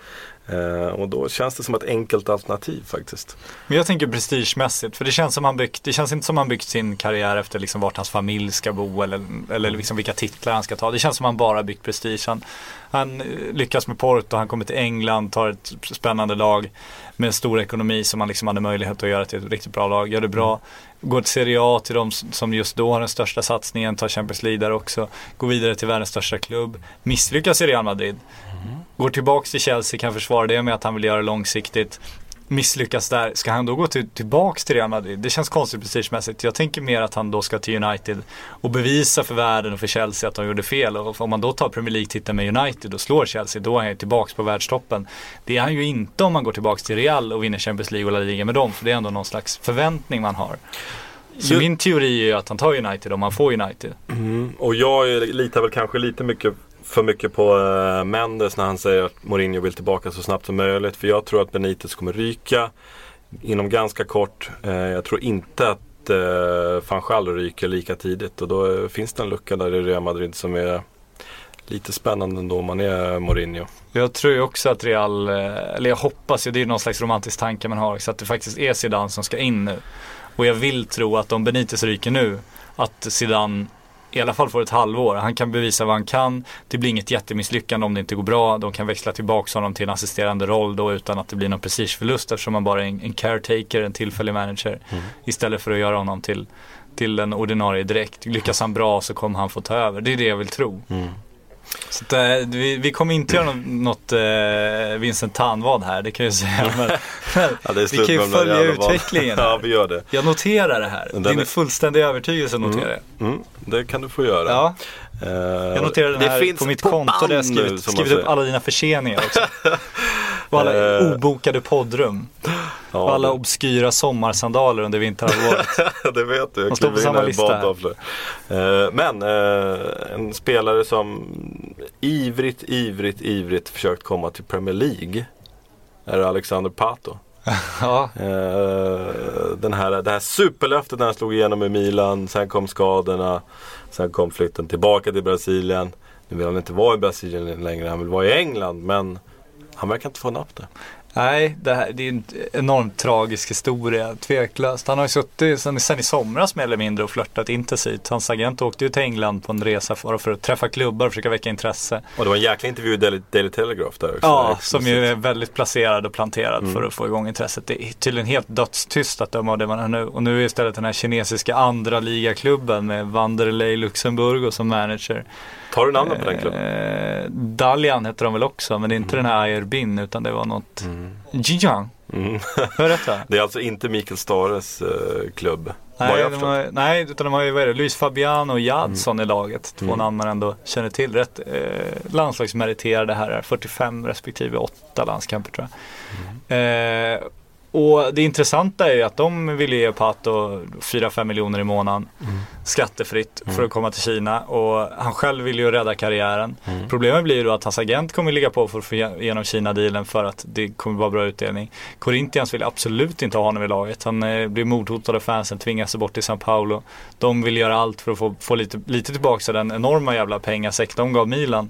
Eh, och då känns det som ett enkelt alternativ faktiskt. Men jag tänker prestigemässigt, för det känns, som han byggt, det känns inte som han byggt sin karriär efter liksom vart hans familj ska bo eller, eller liksom vilka titlar han ska ta. Det känns som han bara byggt prestige. Han, han eh, lyckas med Porto, han kommer till England, tar ett spännande lag med en stor ekonomi som han liksom hade möjlighet att göra till ett riktigt bra lag. Gör det bra, går till Serie A till de som just då har den största satsningen, tar Champions League där också. Går vidare till världens största klubb, misslyckas i Real Madrid. Går tillbaks till Chelsea, kan försvara det med att han vill göra långsiktigt. Misslyckas där, ska han då gå till, tillbaks till Real Madrid? Det känns konstigt prestigemässigt. Jag tänker mer att han då ska till United och bevisa för världen och för Chelsea att de gjorde fel. Och om man då tar Premier League-titeln med United och slår Chelsea, då är han ju tillbaks på världstoppen. Det är han ju inte om man går tillbaks till Real och vinner Champions League och La Liga med dem, för det är ändå någon slags förväntning man har. Så min teori är ju att han tar United om han får United. Och jag litar väl kanske lite mycket för mycket på eh, Mendes när han säger att Mourinho vill tillbaka så snabbt som möjligt. För jag tror att Benitez kommer ryka inom ganska kort. Eh, jag tror inte att uh, van ryker lika tidigt. Och då eh, finns det en lucka där i Real Madrid som är lite spännande ändå om man är Mourinho. Jag tror ju också att Real, eller jag hoppas ju, det är någon slags romantisk tanke man har Så att det faktiskt är Zidane som ska in nu. Och jag vill tro att om Benitez ryker nu, att Zidane i alla fall får ett halvår. Han kan bevisa vad han kan. Det blir inget jättemisslyckande om det inte går bra. De kan växla tillbaka honom till en assisterande roll då utan att det blir någon prestigeförlust eftersom han bara är en, en caretaker, en tillfällig manager. Istället för att göra honom till, till en ordinarie direkt. Lyckas han bra så kommer han få ta över. Det är det jag vill tro. Så att, eh, vi, vi kommer inte göra något, eh, Vincent Tanvad här, det kan jag säga. [laughs] Men, Ja, vi kan ju följa utvecklingen. [laughs] Ja, vi gör det. Jag noterar det här. Den Din är- fullständiga övertygelse noterar jag. Mm, det kan du få göra. Ja, Eh, jag noterar det det här finns på mitt konto där jag skrivit, skrivit upp alla dina förseningar också. [laughs] Och alla Eh. obokade poddrum. Ja, Och alla obskyra sommarsandaler under vinterhalvåret. [laughs] det vet du, jag kliver in här badtofflor. Eh, Men eh, en spelare som ivrigt, ivrigt, ivrigt försökt komma till Premier League är Alexander Pato. [laughs] ja, Den här, det här superlöftet när han slog igenom i Milan, sen kom skadorna, sen kom flytten tillbaka till Brasilien. Nu vill han inte vara i Brasilien längre, han vill vara i England men han verkar inte få napp det. Nej, det, här, det är en enormt tragisk historia, tveklöst. Han har ju suttit sen, sen i somras mer eller mindre och flörtat intensivt. Hans agent åkte ju till England på en resa för, för att träffa klubbar och försöka väcka intresse. Och det var en jäkla intervju i Daily, Daily Telegraph där också. Ja, som ju är väldigt placerad och planterad Mm. för att få igång intresset. Det är tydligen helt dödstyst att döma av det man hör nu. Och nu är istället den här kinesiska andra ligaklubben med Wanderlei Luxemburg som manager. Tar du namnet på den klubben? Eh, Dalian heter de väl också, men det är inte den här Ayer Bin utan det var något Jiang. Mm. Rätt va? [laughs] Det är alltså inte Mikael Stares eh, klubb. Nej, jag de har, nej, utan de har ju vad är det, Luis Fabiano och Jadson i laget. Två Mm. namn man ändå känner till. Rätt eh, landslagsmeriterade här, 45 respektive 8 landskamper tror jag. Eh, och det intressanta är ju att de vill ge Pato 4-5 miljoner i månaden skattefritt för att komma till Kina och han själv vill ju rädda karriären. Problemet blir ju då att hans agent kommer ligga på för att få igenom Kina-dealen för att det kommer vara bra utdelning. Corinthians vill absolut inte ha honom i laget. Han eh, blir mordhotad av fansen, tvingas bort till Sao Paulo. De vill göra allt för att få, få lite, lite tillbaka den enorma jävla pengasäck de gav Milan.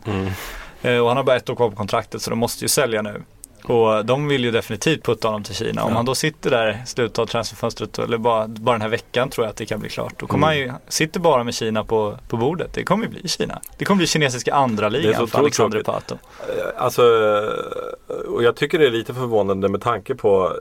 Eh, och han har bara ett år kvar på kontraktet så de måste ju sälja nu. Och de vill ju definitivt putta honom till Kina. Om Ja. han då sitter där i slutet av transferfönstret eller bara, bara den här veckan tror jag att det kan bli klart. Då kommer Mm. han ju, sitter bara med Kina på, på bordet. Det kommer ju bli Kina. Det kommer bli kinesiska andra Det är så ligan för Alexander. Pato. Eh, Alltså, eh, och jag tycker det är lite förvånande med tanke på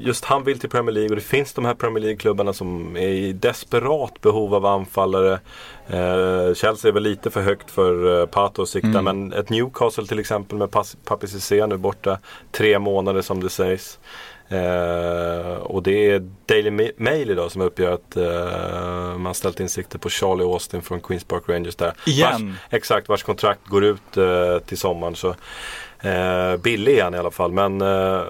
just han vill till Premier League och det finns de här Premier League-klubbarna som är i desperat behov av anfallare. Eh, Chelsea är väl lite för högt för eh, Pato att sikta Mm. men ett Newcastle till exempel med Papi Cissé nu borta tre månader som det sägs. Eh, och det är Daily Ma- Mail idag som uppger att eh, man ställt in sikte på Charlie Austin från Queens Park Rangers där. Igen? Vars, exakt, vars kontrakt går ut eh, till sommaren. Så, eh, billig är han i alla fall. Men eh,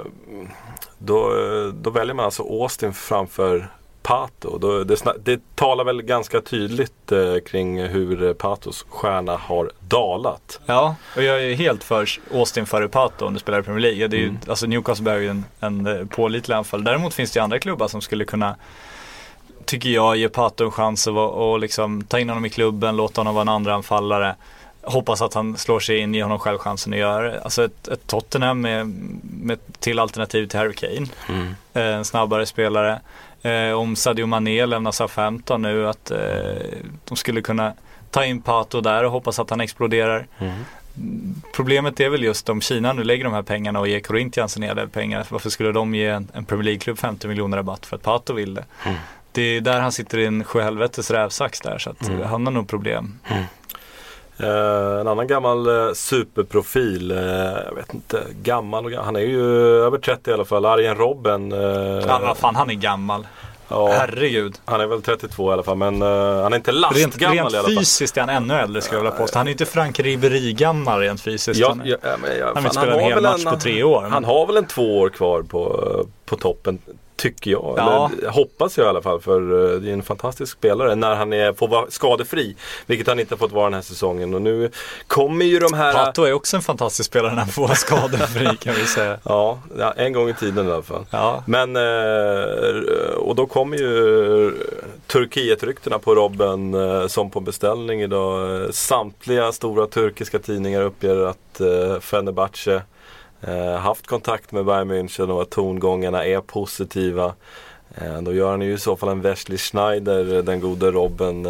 då, då väljer man alltså Austin framför Pato. Då, det, det talar väl ganska tydligt eh, kring hur Patos stjärna har dalat. Ja, och jag är helt för Austin före Pato om du spelar i Premier League. Det är ju, Mm. alltså Newcastle är ju en, en eh, pålitlig anfall. Däremot finns det ju andra klubbar som skulle kunna tycker jag, ge Pato en chans att och liksom ta in honom i klubben, låta honom vara en andra anfallare. Hoppas att han slår sig in, ge honom själv chansen att göra det. Alltså ett, ett Tottenham med, med till alternativ till Harry Kane. Eh, en snabbare spelare. Eh, om Sadio Mané lämnar Southampton nu att eh, de skulle kunna ta in Pato där och hoppas att han exploderar. Problemet är väl just om Kina nu lägger de här pengarna och ger Corinthians en hel del pengar. Varför skulle de ge en, en Premier League-klubb 50 miljoner rabatt för att Pato vill det? Det är där han sitter i en sjuhelvetes rävsax där så att han har nog problem. Eh, en annan gammal eh, superprofil, eh, jag vet inte, gammal och gammal. Han är ju över 30 i alla fall. Arjen Robben. Eh, Ja, vad fan, han är gammal. ja, Herregud. han är väl 32 i alla fall men eh, han är inte Rent, lastgammal rent i alla fall. fysiskt är han ännu äldre skulle jag vilja påstå. Han är inte Frank Ribéry-gammal rent fysiskt. Ja, Han ja, ja, men, ja, han fan, vill spela en har hel match på tre år. Han har väl en två år kvar på, på toppen. Tycker jag. Ja. Eller, hoppas jag i alla fall. För eh, det är en fantastisk spelare när han är, får vara skadefri. Vilket han inte fått vara den här säsongen. Och nu kommer ju de här... Pato är också en fantastisk spelare när han får vara skadefri [laughs] kan vi säga. Ja, en gång i tiden i alla fall. Ja. Men, eh, och då kommer ju Turkiet-ryktena på Robben eh, som på beställning idag. Samtliga stora turkiska tidningar uppger att Fenerbahce haft kontakt med Bayern München och att tongångarna är positiva. Eh, då gör han ju i så fall en Wesley Schneider, den gode Robben.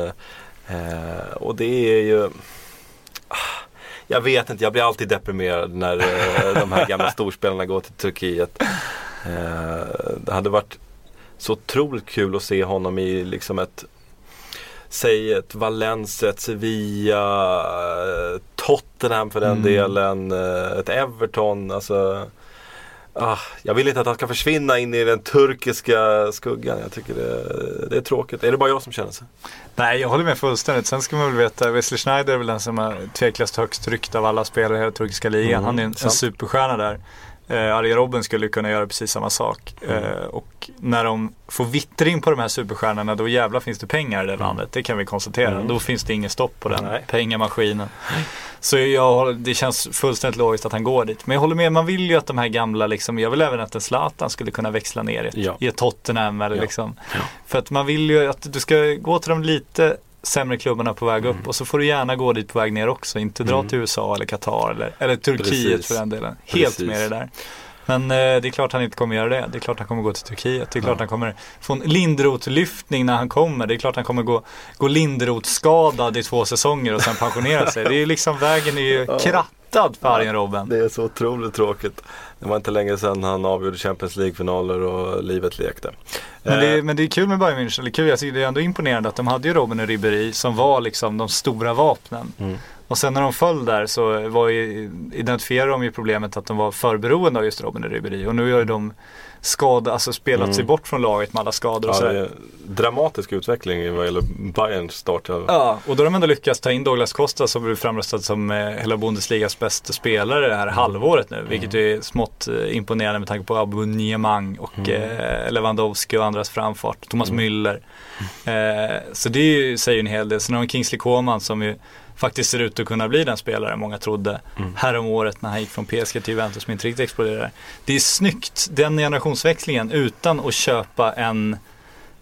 Eh, och det är ju ah, jag vet inte, jag blir alltid deprimerad när eh, de här gamla [laughs] storspelarna går till Turkiet. Eh, det hade varit så otroligt kul att se honom i liksom ett Säg ett Valencia, ett Sevilla, Tottenham för den Mm. delen, eh, ett Everton. Alltså, ah, jag vill inte att han ska försvinna in i den turkiska skuggan. Jag tycker det, det är tråkigt. Är det bara jag som känner så? Nej, jag håller med fullständigt. Sen ska man väl veta, Wesley Schneider är väl den som är tveklöst högst ryckt av alla spelare i hela turkiska ligan. Mm, Han är en, en superstjärna där. Eh, Arjen Robben skulle kunna göra precis samma sak. Mm. Eh, och när de får vittring på de här superstjärnorna då jävlar finns det pengar i det landet. Det kan vi konstatera. Mm. Då finns det ingen stopp på den Nej. pengamaskinen. Så jag, det känns fullständigt logiskt att han går dit. Men jag håller med, man vill ju att de här gamla, liksom, jag vill även att en Zlatan skulle kunna växla ner i ett, Ja. i ett Tottenham eller Ja. liksom. För att man vill ju att du ska gå till de lite sämre klubbarna på väg upp Mm. och så får du gärna gå dit på väg ner också. Inte dra till USA eller Qatar eller, eller Turkiet Precis. för den delen. Helt Precis. med det där. Men eh, det är klart han inte kommer göra det. Det är klart han kommer gå till Turkiet. Det är klart han kommer få en Lindroth-lyftning när han kommer. Det är klart han kommer gå, gå Lindroth-skadad i två säsonger och sen pensionera sig. Det är liksom, vägen är ju krattad för Arjen Robben. Det är så otroligt tråkigt. Det var inte länge sedan han avgjorde Champions League-finaler och livet lekte. Men det, är, Eh, men det är kul med Bayern München, eller kul, jag tycker det är ändå imponerande att de hade ju Robben och Ribéry som var liksom de stora vapnen. Mm. Och sen när de föll där så var ju, identifierade de ju problemet att de var för beroende av just Robben och Ribéry. Och nu ju de skada, alltså spelat sig bort från laget med alla skador och Mm. ja, sådär. det är dramatisk utveckling vad gäller Bayerns start. Ja, och då har de ändå lyckats ta in Douglas Costa som blev framröstad som eh, hela Bundesligas bästa spelare det här Mm. halvåret nu. Vilket är smått eh, imponerande med tanke på Aubameyang och Mm. eh, Lewandowski och andras framfart. Thomas Müller. Eh, så det ju, säger ju en hel del. Sen har de Kingsley Coman som ju faktiskt ser ut att kunna bli den spelare många trodde Mm. härom året när han gick från PSG till Juventus men inte riktigt exploderade. Det är snyggt, den generationsväxlingen utan att köpa en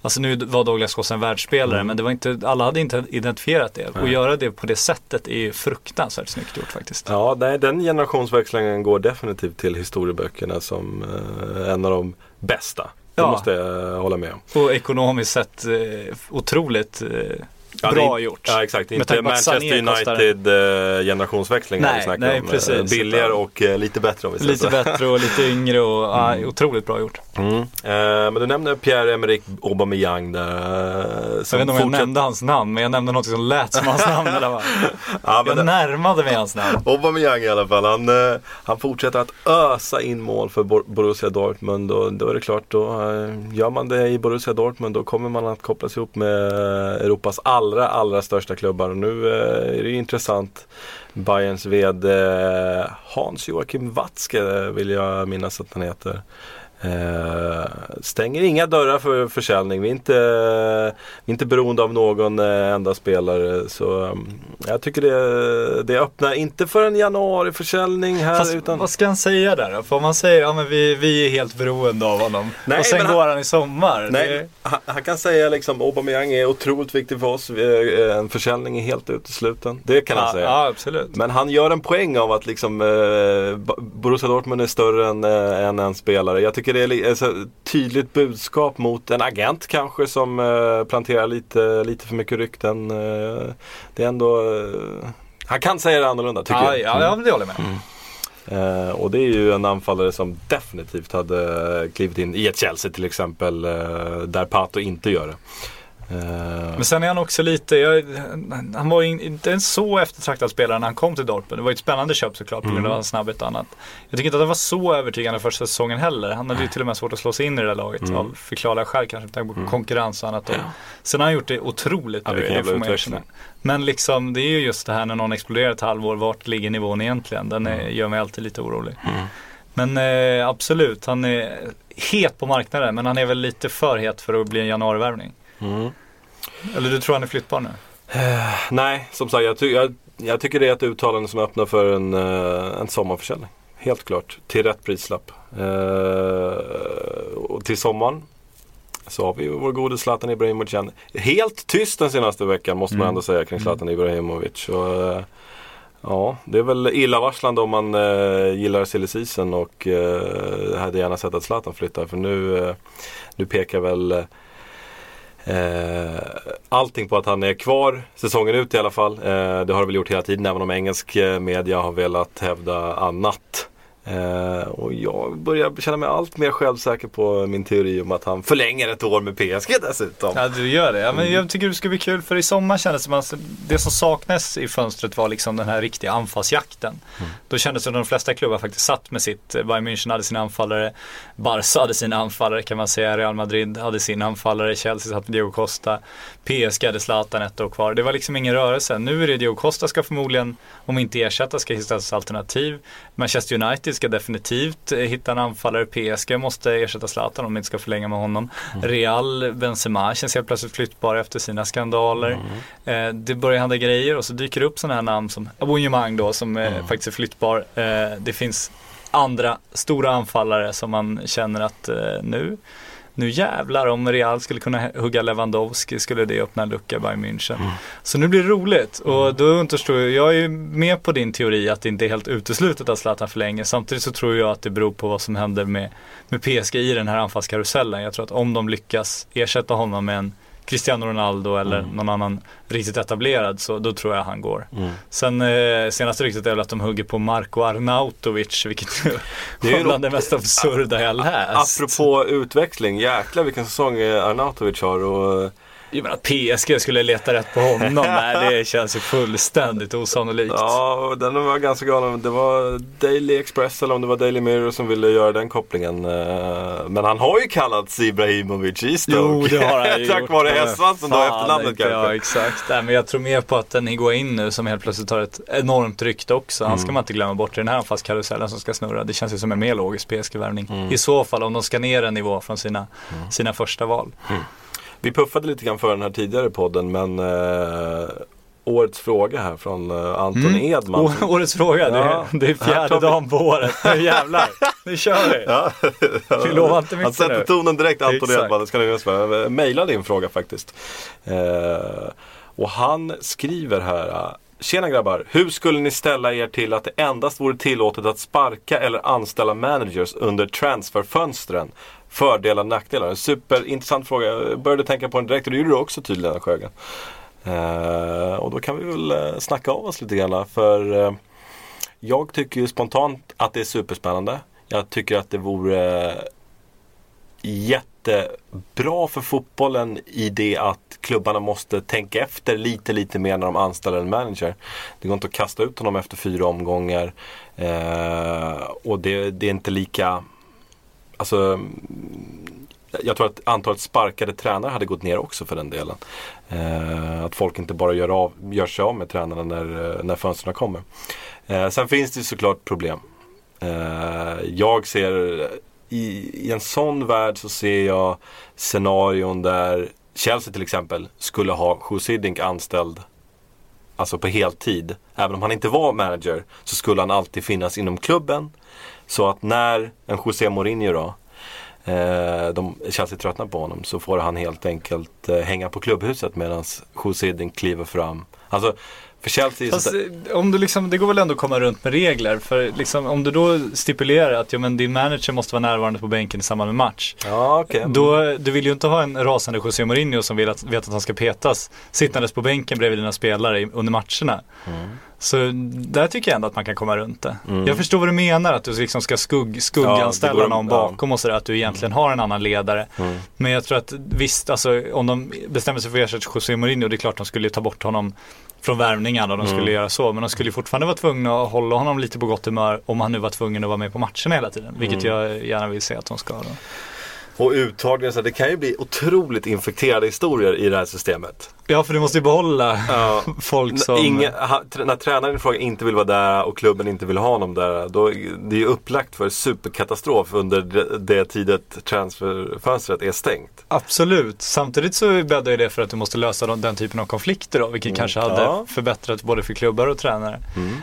Alltså nu var Douglas Costa en världsspelare Mm. men det var inte, alla hade inte identifierat det. Och Nej. göra det på det sättet är ju fruktansvärt snyggt gjort faktiskt. Ja, nej, den generationsväxlingen går definitivt till historieböckerna som eh, en av de bästa. Det Ja. måste jag hålla med om. Och ekonomiskt sett eh, otroligt eh, Ja, bra det gjort. Ja exakt, inte Manchester Sané kostar- United eh, Nej, vi snackar nej, om. precis. Eh, Billigare och eh, lite bättre om vi säger Lite så. bättre och lite [laughs] yngre och ja, otroligt bra gjort. Mm. Eh, men du nämnde Pierre-Emerick Aubameyang där. eh, Jag vet inte om jag nämnde hans namn men jag nämnde något som lät som hans namn. Eller vad? [laughs] Ja, men Jag det- närmade mig hans namn. Aubameyang i alla fall. Han, han fortsätter att ösa in mål för Bor- Borussia Dortmund och då är det klart då gör man det i Borussia Dortmund då kommer man att kopplas ihop med Europas allra allra största klubbar och nu eh, är det ju intressant. Bayerns VD eh, Hans-Joakim Watzke eh, vill jag minnas att han heter. Eh, stänger inga dörrar för försäljning. Vi är inte, vi är inte beroende av någon eh, enda spelare. Så um, jag tycker det, det öppnar inte för en januariförsäljning här. Fast utan, vad ska han säga där då? För om man säger ja, men vi, vi är helt beroende av honom. Nej, och sen han- går han i sommar. Nej, Det- han, han kan säga liksom Aubameyang är otroligt viktig för oss. Vi- eh, En försäljning är helt utesluten. Det kan han ja, säga. ja, absolut. Men han gör en poäng av att liksom, eh, Borussia Dortmund är större än, eh, än en spelare. Jag tycker det är li- ett så tydligt budskap mot en agent kanske som eh, planterar lite, lite för mycket rykten. Eh, det är ändå, eh, han kan säga det annorlunda tycker Ja, jag. ja, ja, det håller jag med. Eh, och det är ju en anfallare som definitivt hade klivit in i ett Chelsea till exempel. Eh, där Pato inte gör det. Eh, Men sen är han också lite, jag, han var inte en så eftertraktad spelare när han kom till Dortmund. Det var ju ett spännande köp såklart på grund Mm. av hans snabbhet och annat. Jag tycker inte att han var så övertygande första säsongen heller. Han hade ju till och med svårt att slå sig in i det där laget Mm. av förklarliga skäl kanske med tanke på konkurrens och annat. Och sen har han gjort det otroligt Ja, nu, vilken det får man. Men liksom det är ju just det här när någon exploderar ett halvår, vart ligger nivån egentligen? Den är, gör mig alltid lite orolig. Men eh, absolut, han är het på marknaden men han är väl lite för het för att bli en januarivärvning. mm. Eller du tror han är flyttbar nu? Nej, som sagt jag, ty- jag, jag tycker det är ett uttalande som öppnar för en, eh, en sommarförsäljning. Helt klart, till rätt prislapp. Eh, och till sommaren så har vi vår gode Zlatan Ibrahimovic igen. Helt tyst den senaste veckan måste man ändå säga kring Zlatan Ibrahimovic. Och, eh, ja, det är väl illavarslande om man eh, gillar silly season och eh, hade gärna sett att Zlatan flyttar. För nu, eh, nu pekar väl eh, allting på att han är kvar säsongen ut i alla fall. Eh, det har det väl gjort hela tiden även om engelsk eh, media har velat hävda annat. Eh, och jag börjar känna mig allt mer självsäker på min teori om att han förlänger ett år med PSG dessutom. Ja du gör det. Ja, men jag tycker det ska bli kul för i sommar kändes det som att det som saknades i fönstret var liksom den här riktiga anfallsjakten. Då kändes det som att de flesta klubbar faktiskt satt med sitt. eh, Bayern München hade sina anfallare. Barca hade sina anfallare kan man säga. Real Madrid hade sin anfallare. Chelsea satt med Diego Costa. PSG hade Zlatan ett år kvar. Det var liksom ingen rörelse. Nu är det Diego Costa ska förmodligen, om inte ersätta, ska hittas alternativ. Manchester United ska definitivt eh, hitta en anfallare. PSG måste ersätta Zlatan om de inte ska förlänga med honom. Real, Benzema känns helt plötsligt flyttbar efter sina skandaler. Eh, det börjar hända grejer och så dyker det upp sådana här namn som Aubameyang då som eh, faktiskt är flyttbar. Eh, det finns andra stora anfallare som man känner att eh, nu nu jävlar om Real skulle kunna hugga Lewandowski skulle det öppna en lucka by München. Så nu blir det roligt och då understår jag, jag är ju med på din teori att det inte är helt uteslutet att Zlatan förlänger. Samtidigt så tror jag att det beror på vad som händer med, med PSG i den här anfallskarusellen. Jag tror att om de lyckas ersätta honom med en Cristiano Ronaldo eller någon annan riktigt etablerad så då tror jag han går. Sen eh, senaste ryktet är väl att de hugger på Marko Arnautovic vilket Det är [laughs] bland det mest absurda jag läst. Apropå utväxling, jäklar vilken säsong eh, Arnautovic har och Jag menar att PSG skulle leta rätt på honom, [laughs] nej det känns ju fullständigt osannolikt. Ja, den var ganska galen. Det var Daily Express eller om det var Daily Mirror som ville göra den kopplingen. Eh, Men han har ju kallats Ibrahimovic i Stoke. Jo, det har han [laughs] ju Tack vare hästsvansen då, efternamnet kanske. Ja, exakt. Nej, men jag tror mer på att den Higuain nu som helt plötsligt har ett enormt rykte också. Han ska Mm. man inte glömma bort i den här anfallskarusellen som ska snurra. Det känns ju som en mer logisk PSG-värvning. Mm. I så fall om de ska ner en nivå från sina, sina första val. Vi puffade lite grann för den här tidigare podden men eh, årets fråga här från eh, Anton Edman. Å- årets fråga, det, Ja. är, det är fjärde dagen på året. Nu jävlar, nu kör vi. Ja. Vi lovar inte Han mycket sätter nu. tonen direkt Anton Exakt. Edman, det ska ni minnas för. Maila din fråga faktiskt. Eh, och han skriver här. eh, Tjena grabbar, hur skulle ni ställa er till att det endast vore tillåtet att sparka eller anställa managers under transferfönstren? Fördelar och nackdelar? En superintressant fråga. Jag började tänka på den direkt och det gjorde du också tydligen Sjögren. Eh, och då kan vi väl eh, snacka av oss lite grann. För eh, jag tycker ju spontant att det är superspännande. Jag tycker att det vore eh, jättebra för fotbollen i det att klubbarna måste tänka efter lite, lite mer när de anställer en manager. Det går inte att kasta ut honom efter fyra omgångar. Eh, och det, det är inte lika Alltså jag tror att antalet sparkade tränare hade gått ner också för den delen. Eh, att folk inte bara gör, av, gör sig av med tränarna när, eh, när fönstren kommer. Eh, sen finns det såklart problem. Eh, jag ser i, i en sån värld så ser jag scenarion där Chelsea till exempel skulle ha Sjusidink anställd Alltså på heltid. Även om han inte var manager så skulle han alltid finnas inom klubben. Så att när en José Mourinho då eh, de Chelsea tröttnar på honom så får han helt enkelt eh, hänga på klubbhuset medan Sjusidink kliver fram. Alltså för Chelsea Fast eh, om du liksom, det går väl ändå att komma runt med regler. För liksom, om du då stipulerar att ja, men din manager måste vara närvarande på bänken i samband med match. Ja, okej. Då, du vill ju inte ha en rasande José Mourinho som vill att, vet att han ska petas sittandes på bänken bredvid dina spelare under matcherna. Mm. Så där tycker jag ändå att man kan komma runt det. Jag förstår vad du menar, att du liksom ska skugg, Ja, skugganställa går- någon ja. bakom och sådär, att du egentligen har en annan ledare. Mm. Men jag tror att visst, alltså om de bestämmer sig för att ersätta José Mourinho, det är klart de skulle ta bort honom från värvningarna och de skulle Mm. göra så. Men de skulle fortfarande vara tvungna att hålla honom lite på gott humör om han nu var tvungen att vara med på matcherna hela tiden. Vilket Mm. jag gärna vill se att de ska. Då. Och uttagningar, här, det kan ju bli otroligt infekterade historier i det här systemet. Ja, för du måste ju behålla Ja. [laughs] folk som... Ingen, ha, när tränaren i fråga inte vill vara där och klubben inte vill ha honom där. Då, det är ju upplagt för superkatastrof under det, det tidet transferfönstret är stängt. Absolut. Samtidigt så bäddar ju det för att du måste lösa de, den typen av konflikter då, vilket kanske hade Ja. förbättrat både för klubbar och tränare.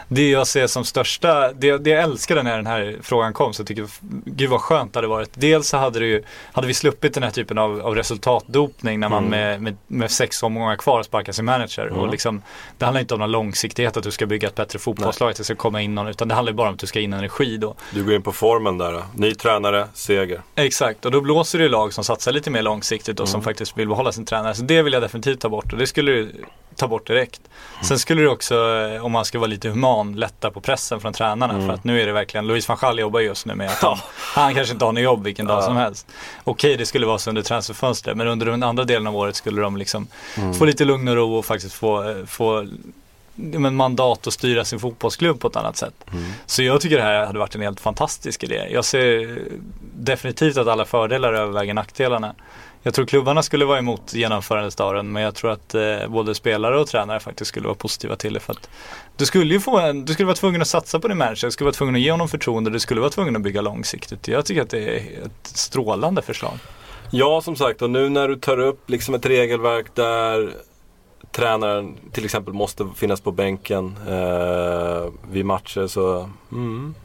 Det jag ser som största, det, det jag älskade när den här frågan kom, så tycker jag, gud vad skönt det hade varit. Dels så hade, det ju, hade vi sluppit den här typen av, av resultatdopning när man med, med, med sex omgångar säsonger kvar att sparka sin manager. Och liksom, det handlar inte om någon långsiktighet att du ska bygga ett bättre fotbollslag, att det ska komma in någon, utan det handlar bara om att du ska in energi då. Du går in på formen där. Ny tränare, seger. Exakt, och då blåser det lag som satsar lite mer långsiktigt och Mm. som faktiskt vill behålla sin tränare. Så det vill jag definitivt ta bort och det skulle du ta bort direkt. Sen skulle det också, eh, om man ska vara lite human, lätta på pressen från tränarna. Mm. För att nu är det verkligen, Louis van Gaal jobbar just nu med att han, han kanske inte har något jobb vilken dag som helst. Okej, det skulle vara så under transferfönstret, men under den andra delen av året skulle de liksom Mm. få lite lugn och ro och faktiskt få, eh, få men mandat att styra sin fotbollsklubb på ett annat sätt. Så jag tycker det här hade varit en helt fantastisk idé. Jag ser definitivt att alla fördelar överväger nackdelarna. Jag tror klubbarna skulle vara emot genomförandestaden men jag tror att eh, både spelare och tränare faktiskt skulle vara positiva till det. För att du skulle ju få en, du skulle vara tvungen att satsa på din manager, du skulle vara tvungen att ge honom förtroende, du skulle vara tvungen att bygga långsiktigt. Jag tycker att det är ett strålande förslag. Ja, som sagt, och nu när du tar upp liksom ett regelverk där tränaren till exempel måste finnas på bänken eh, vid matcher så mm.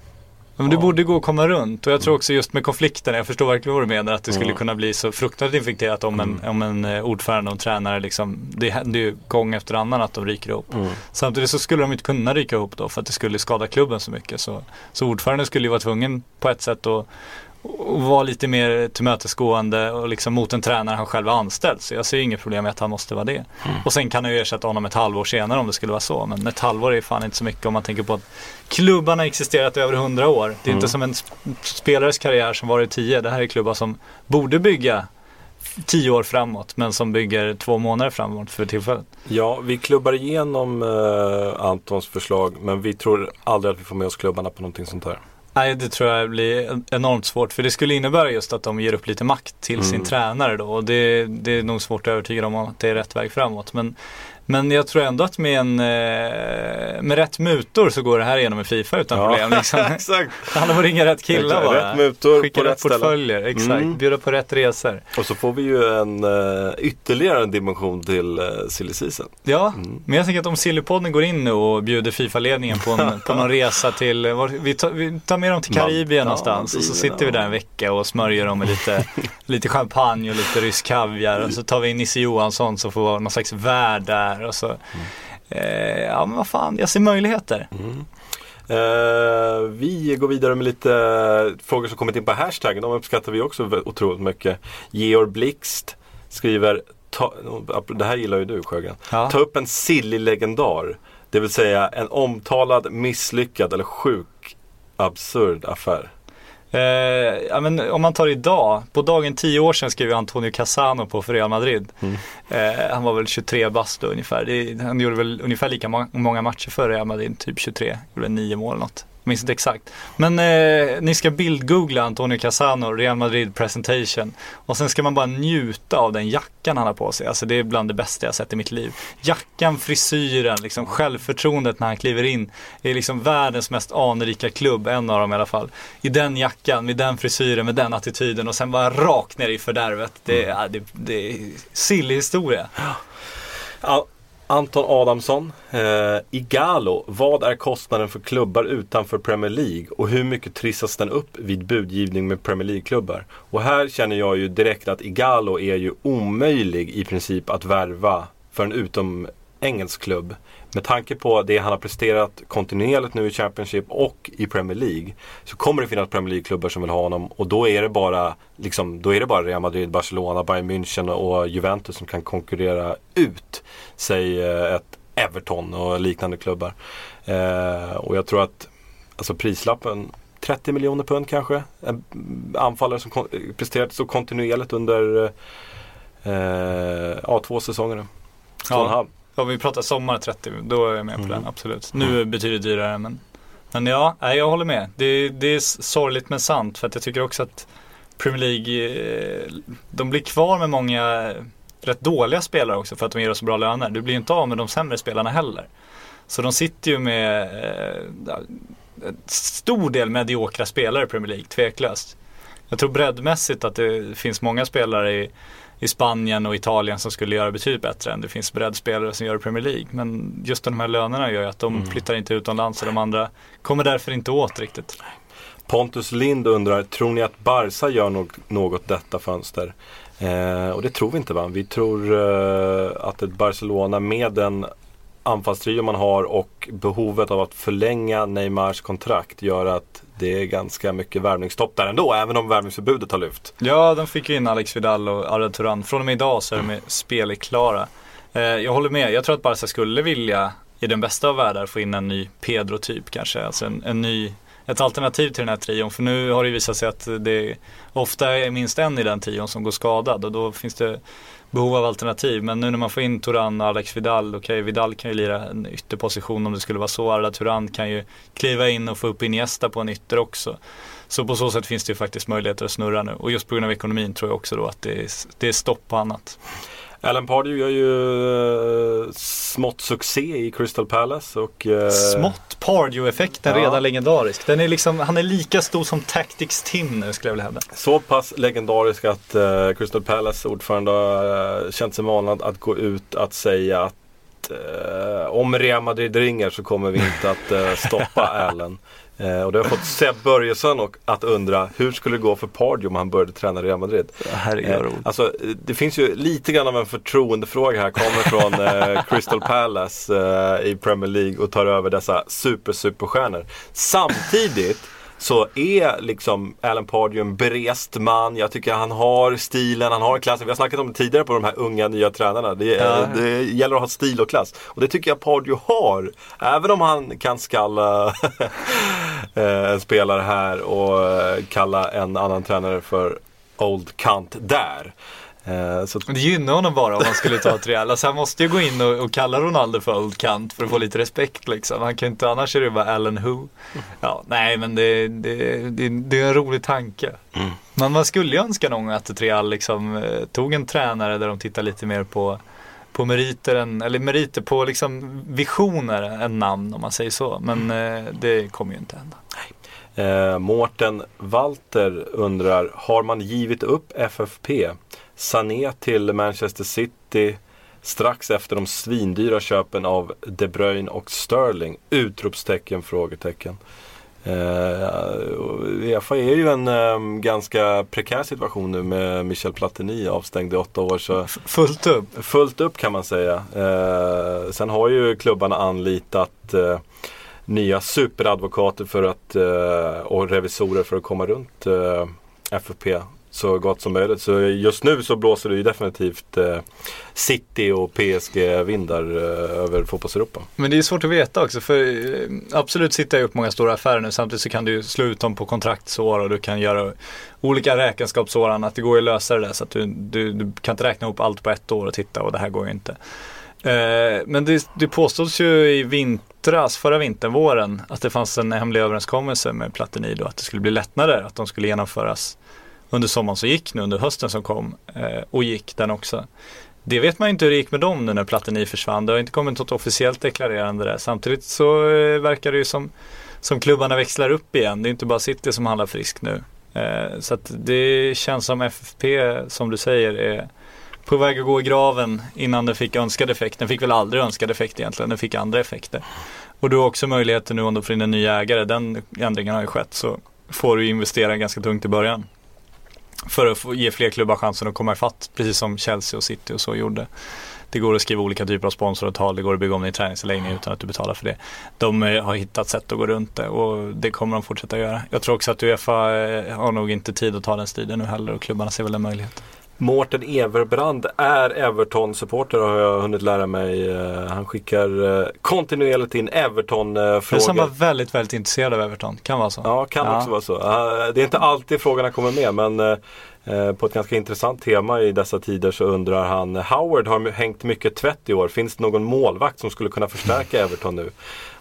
Men det borde gå att komma runt och jag tror också just med konflikten, jag förstår verkligen vad du menar, att det skulle Mm. kunna bli så fruktansvärt infekterat om en, om en eh, ordförande och en tränare liksom, det händer ju gång efter annan att de ryker ihop. Mm. Samtidigt så skulle de inte kunna ryka ihop då för att det skulle skada klubben så mycket. Så, så ordföranden skulle ju vara tvungen på ett sätt att och vara lite mer tillmötesgående och liksom mot en tränare han själv har anställt. Så jag ser inget problem med att han måste vara det. Och sen kan han ju ersätta honom ett halvår senare om det skulle vara så. Men ett halvår är fan inte så mycket om man tänker på att klubbarna har existerat i över hundra år. Det är inte som en sp- spelares karriär som varit tio. Det här är klubbar som borde bygga tio år framåt men som bygger två månader framåt för tillfället. Ja, vi klubbar igenom eh, Antons förslag men vi tror aldrig att vi får med oss klubbarna på någonting sånt här. Nej, det tror jag blir enormt svårt. För det skulle innebära just att de ger upp lite makt till sin tränare då. Och det, det är nog svårt att övertyga dem om att det är rätt väg framåt. Men, men jag tror ändå att med, en, eh, med rätt mutor så går det här igenom i Fifa utan Ja. problem. Liksom. [laughs] Exakt. Det handlar om att ringa rätt killar bara. rätt mutor Skicka på rätt rätt ställe. portföljer, exakt. Mm. Bjuda på rätt resor. Och så får vi ju en uh, ytterligare en dimension till uh, silly season. Ja, Mm. men jag tänker att om Sillypodden går in nu och bjuder Fifa-ledningen på, en, [laughs] på någon resa till, vi, tar, vi tar med dem till Man- Karibien ja, någonstans och så sitter vi där ja. en vecka och smörjer dem med lite, [laughs] lite champagne och lite rysk kaviar och så tar vi in Nisse Johansson som får vara någon slags värd där och så eh, Ja men vad fan, jag ser möjligheter. Eh, vi går vidare med lite frågor som kommit in på hashtaggen. De uppskattar vi också otroligt mycket. Georg Blixt skriver, ta, det här gillar ju du Sjögren. Ja. Ta upp en silly legendar. Det vill säga en omtalad, misslyckad eller sjuk absurd affär. Eh, ja, men om man tar idag, på dagen 10 år sedan skrev Antonio Cassano på för Real Madrid. Eh, han var väl 23 bast då ungefär. Det, han gjorde väl ungefär lika må- många matcher för Real Madrid, typ 23. Gjorde 9 mål eller något. Jag minns inte exakt. Men eh, ni ska bildgoogla Antonio Cassano, Real Madrid presentation. Och sen ska man bara njuta av den jackan han har på sig. Alltså det är bland det bästa jag sett i mitt liv. Jackan, frisyren, liksom självförtroendet när han kliver in. Det är liksom världens mest anrika klubb, en av dem i alla fall. I den jackan, med den frisyren, med den attityden och sen bara rakt ner i fördärvet. Det, ja, det, det är silly historia. Ja, Anton Adamsson, eh, Igalo, vad är kostnaden för klubbar utanför Premier League och hur mycket trissas den upp vid budgivning med Premier League-klubbar? Och här känner jag ju direkt att Igalo är ju omöjlig i princip att värva för en utom engelsk klubb. Med tanke på det han har presterat kontinuerligt nu i Championship och i Premier League så kommer det finnas Premier League-klubbar som vill ha honom och då är det bara, liksom, då är det bara Real Madrid, Barcelona, Bayern München och Juventus som kan konkurrera ut säg eh, ett Everton och liknande klubbar. Eh, och jag tror att alltså prislappen 30 miljoner pund kanske. En anfallare som kon- presterat så kontinuerligt under eh, ja, två säsonger nu. Två och en Ja. halv. Om vi pratar sommar 30, då är jag med på Mm. den, absolut. Nu betyder det dyrare men Men ja, nej, jag håller med. Det, det är sorgligt men sant för att jag tycker också att Premier League, eh, de blir kvar med många rätt dåliga spelare också för att de ger oss så bra löner. Du blir inte av med de sämre spelarna heller. Så de sitter ju med eh, ja, en stor del mediokra spelare i Premier League, tveklöst. Jag tror breddmässigt att det finns många spelare i, i Spanien och Italien som skulle göra betydligt bättre än det finns breddspelare som gör i Premier League. Men just de här lönerna gör ju att de flyttar inte utomlands och de andra kommer därför inte åt riktigt. Pontus Lind undrar, tror ni att Barca gör något, något detta fönster? Eh, och det tror vi inte va? Vi tror eh, att ett Barcelona med den anfallstrio man har och behovet av att förlänga Neymars kontrakt gör att det är ganska mycket värvningsstopp där ändå, även om värvningsförbudet har lyft. Ja, de fick ju in Alex Vidal och Arda Turan. Från och med idag så är de spelklara. Eh, jag håller med, jag tror att Barca skulle vilja i den bästa av världar få in en ny Pedro-typ kanske. Alltså en, en ny, ett alternativ till den här trion. För nu har det visat sig att det ofta är minst en i den trion som går skadad och då finns det behov av alternativ. Men nu när man får in Turan och Alex Vidal, okej okay, Vidal kan ju lira en ytterposition om det skulle vara så. Arda Turan kan ju kliva in och få upp Iniesta på en ytter också. Så på så sätt finns det ju faktiskt möjligheter att snurra nu. Och just på grund av ekonomin tror jag också då att det är, det är stopp på annat. Alan Pardew gör ju uh, smått succé i Crystal Palace och... Uh, smått Pardew-effekten ja. redan legendarisk. Den är liksom, han är lika stor som Tactics Tim nu skulle jag vilja hävda. Så pass legendarisk att uh, Crystal Palace ordförande har känt sig manad att gå ut att säga att om Real Madrid ringer så kommer vi inte att stoppa [laughs] Allen. Eh, och det har fått Seb Börjesson och att undra hur skulle det gå för Pardew om han började träna Real Madrid? Herregud, eh, alltså, det finns ju lite grann av en förtroendefråga här. Kommer från eh, [laughs] Crystal Palace eh, i Premier League och tar över dessa super superstjärnor. Samtidigt så är liksom Alan Pardew en berest man. Jag tycker han har stilen, han har klassen. Vi har snackat om det tidigare på de här unga nya tränarna. Det, ja. det gäller att ha stil och klass. Och det tycker jag Pardew har. Även om han kan skalla eh, [laughs] en spelare här och eh, kalla en annan tränare för Old Kant där. Eh, så... Det gynnar honom bara om han skulle ta ett Real. Alltså han måste ju gå in och, och kalla Ronaldo för old kant för att få lite respekt liksom. Han kan inte, annars är det bara Alan Who. Ja, nej men det, det, det, det är en rolig tanke. Mm. Men man skulle ju önska någon att ett Real liksom eh, tog en tränare där de tittar lite mer på på meriter, än, eller meriter på liksom visioner än namn om man säger så. Men mm. eh, det kommer ju inte hända. Eh, Mårten Walter undrar, har man givit upp FFP? Sané till Manchester City strax efter de svindyra köpen av De Bruyne och Sterling? Utropstecken, frågetecken. Uh, Uefa är ju en um, ganska prekär situation nu med Michel Platini avstängd i åtta år. Så fullt upp? Fullt upp kan man säga. Uh, sen har ju klubbarna anlitat nya superadvokater för att, och revisorer för att komma runt FFP så gott som möjligt. Så just nu så blåser det ju definitivt eh, City och PSG-vindar eh, över fotbollseuropa. Men det är svårt att veta också för eh, absolut City har gjort många stora affärer nu samtidigt så kan du slå ut dem på kontraktsår och du kan göra olika räkenskapsår och annat. Det går ju att lösa det där så att du, du, du kan inte räkna ihop allt på ett år och titta och det här går ju inte. Eh, men det, det påstås ju i vintras, förra vintern, våren, att det fanns en hemlig överenskommelse med Platini då att det skulle bli lättnader, att de skulle genomföras under sommaren som gick nu, under hösten som kom eh, och gick den också. Det vet man ju inte hur det gick med dem nu när Platini försvann. Det har inte kommit något officiellt deklarerande där. Samtidigt så eh, verkar det ju som, som klubbarna växlar upp igen. Det är inte bara City som handlar friskt nu. Eh, så att det känns som FFP, som du säger, är på väg att gå i graven innan den fick önskad effekt. Den fick väl aldrig önskad effekt egentligen, den fick andra effekter. Och du har också möjligheten nu om du får in en ny ägare, den ändringen har ju skett, så får du investera ganska tungt i början. För att ge fler klubbar chansen att komma ifatt, precis som Chelsea och City och så gjorde. Det går att skriva olika typer av sponsoravtal, det går att bygga om din träningsanläggning utan att du betalar för det. De eh, har hittat sätt att gå runt det och det kommer de fortsätta göra. Jag tror också att Uefa eh, har nog inte tid att ta den striden nu heller och klubbarna ser väl en möjlighet. Mårten Everbrand är Everton-supporter har jag hunnit lära mig. Eh, han skickar eh, kontinuerligt in Everton-frågor. Det är var väldigt, väldigt intresserad av Everton. Kan vara så. Ja, kan ja. också vara så. Det är inte alltid frågorna kommer med men eh, på ett ganska intressant tema i dessa tider så undrar han Howard har hängt mycket tvätt i år. Finns det någon målvakt som skulle kunna förstärka Everton nu?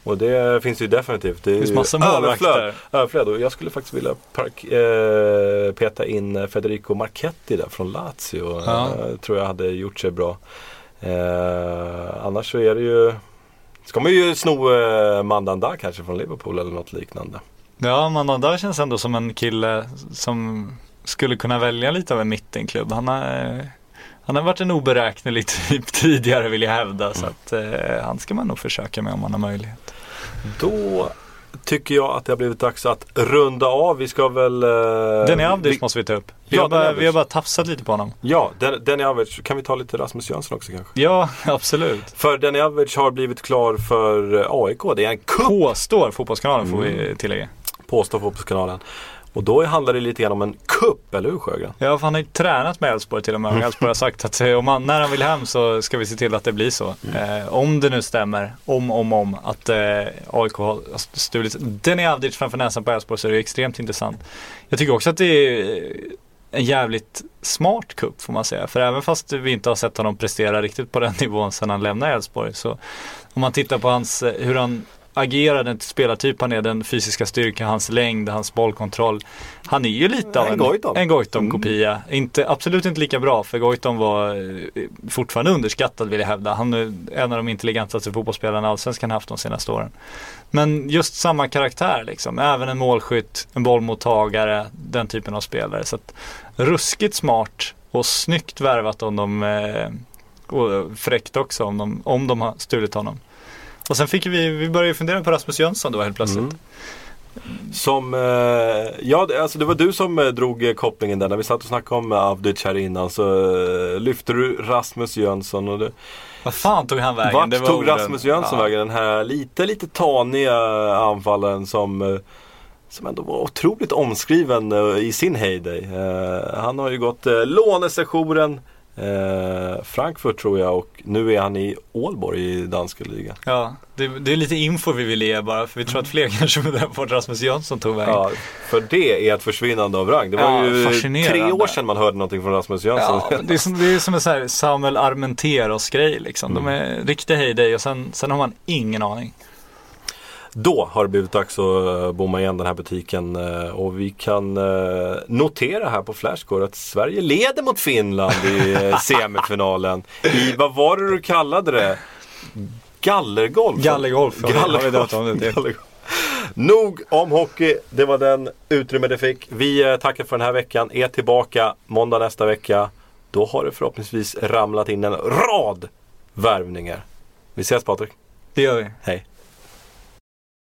Och det finns ju definitivt. Det, finns massa målvakter. Överflöd. Och jag skulle faktiskt vilja park, eh, peta in Federico Marchetti där från Lazio. Ja. Eh, tror jag hade gjort sig bra. Eh, annars så är det ju Ska man ju sno eh, Mandanda kanske från Liverpool eller något liknande. Ja, Mandanda känns ändå som en kille som skulle kunna välja lite av en mittenklubb. Han har, han har varit en oberäknelig typ [laughs] tidigare vill jag hävda. Mm. Så att eh, han ska man nog försöka med om man har möjlighet. Då tycker jag att det har blivit dags att runda av. Vi ska väl... Eh, Denny Avdic vi- måste vi ta upp. Vi, Ja, har bara, Avdic. vi har bara tafsat lite på honom. Ja, Den- Denny Average. Kan vi ta lite Rasmus Jönsson också kanske? Ja, [laughs] absolut. För Denny Average har blivit klar för eh, AIK. Det är en kupp Påstår Fotbollskanalen får Mm. vi tillägga. påstår Fotbollskanalen. Och då handlar det lite grann om en kupp, eller hur Sjögren? Ja, för han har ju tränat med Elfsborg till och med. Och Elfsborg har sagt att eh, om han, när han vill hem så ska vi se till att det blir så. Eh, om det nu stämmer, om, om, om, att eh, AIK har stulit Denny Avdic framför näsan på Elfsborg så är det extremt intressant. Jag tycker också att det är en jävligt smart kupp får man säga. För även fast vi inte har sett honom prestera riktigt på den [laughs] nivån sedan han lämnade Elfsborg så om man tittar på hans, eh, hur han agerar, den spelartyp han är, den fysiska styrkan, hans längd, hans bollkontroll. Han är ju lite av En en, Goitom. en Goitom-kopia. Inte, absolut inte lika bra för Goitom var eh, fortfarande underskattad vill jag hävda. Han är en av de intelligentaste fotbollsspelarna allsvenskan haft de senaste åren. Men just samma karaktär liksom. Även en målskytt, en bollmottagare, den typen av spelare. Så att, ruskigt smart och snyggt värvat om de, eh, och fräckt också om de, om de har stulit honom. Och sen fick vi, vi började fundera på Rasmus Jönsson då helt plötsligt. Mm. Som, eh, ja alltså det var du som eh, drog eh, kopplingen där. När vi satt och snackade om Avdic här innan så lyfte du Rasmus Jönsson. Och det, Vad fan tog han vägen? vart Det var tog orden. Rasmus Jönsson Ja. vägen? Den här lite, lite taniga anfallaren som som ändå var otroligt omskriven i sin heyday. Han har ju gått lånesessionen eh, Frankfurt tror jag och nu är han i Ålborg i danska ligan. Ja, det, det är lite info vi vill ge bara för vi tror att fler kanske undrar vart Rasmus Jönsson tog vägen. Ja, för det är ett försvinnande av rang. Det var Ja, ju tre år sedan man hörde någonting från Rasmus Jönsson. Ja, det är som, det är som en så här Samuel Armenteros grej liksom. De är riktiga heyday och sen, sen har man ingen aning. Då har det blivit dags att eh, bomma igen den här butiken eh, och vi kan eh, notera här på Flashscore att Sverige leder mot Finland i [laughs] semifinalen. I, vad var det du kallade det? Gallergolf? Gallergolf, ja, Gallergolf. Gallergolf. Nog om hockey. Det var den utrymme det fick. Vi tackar för den här veckan. Är tillbaka måndag nästa vecka. Då har det förhoppningsvis ramlat in en rad värvningar. Vi ses Patrik. Det gör vi. Hej.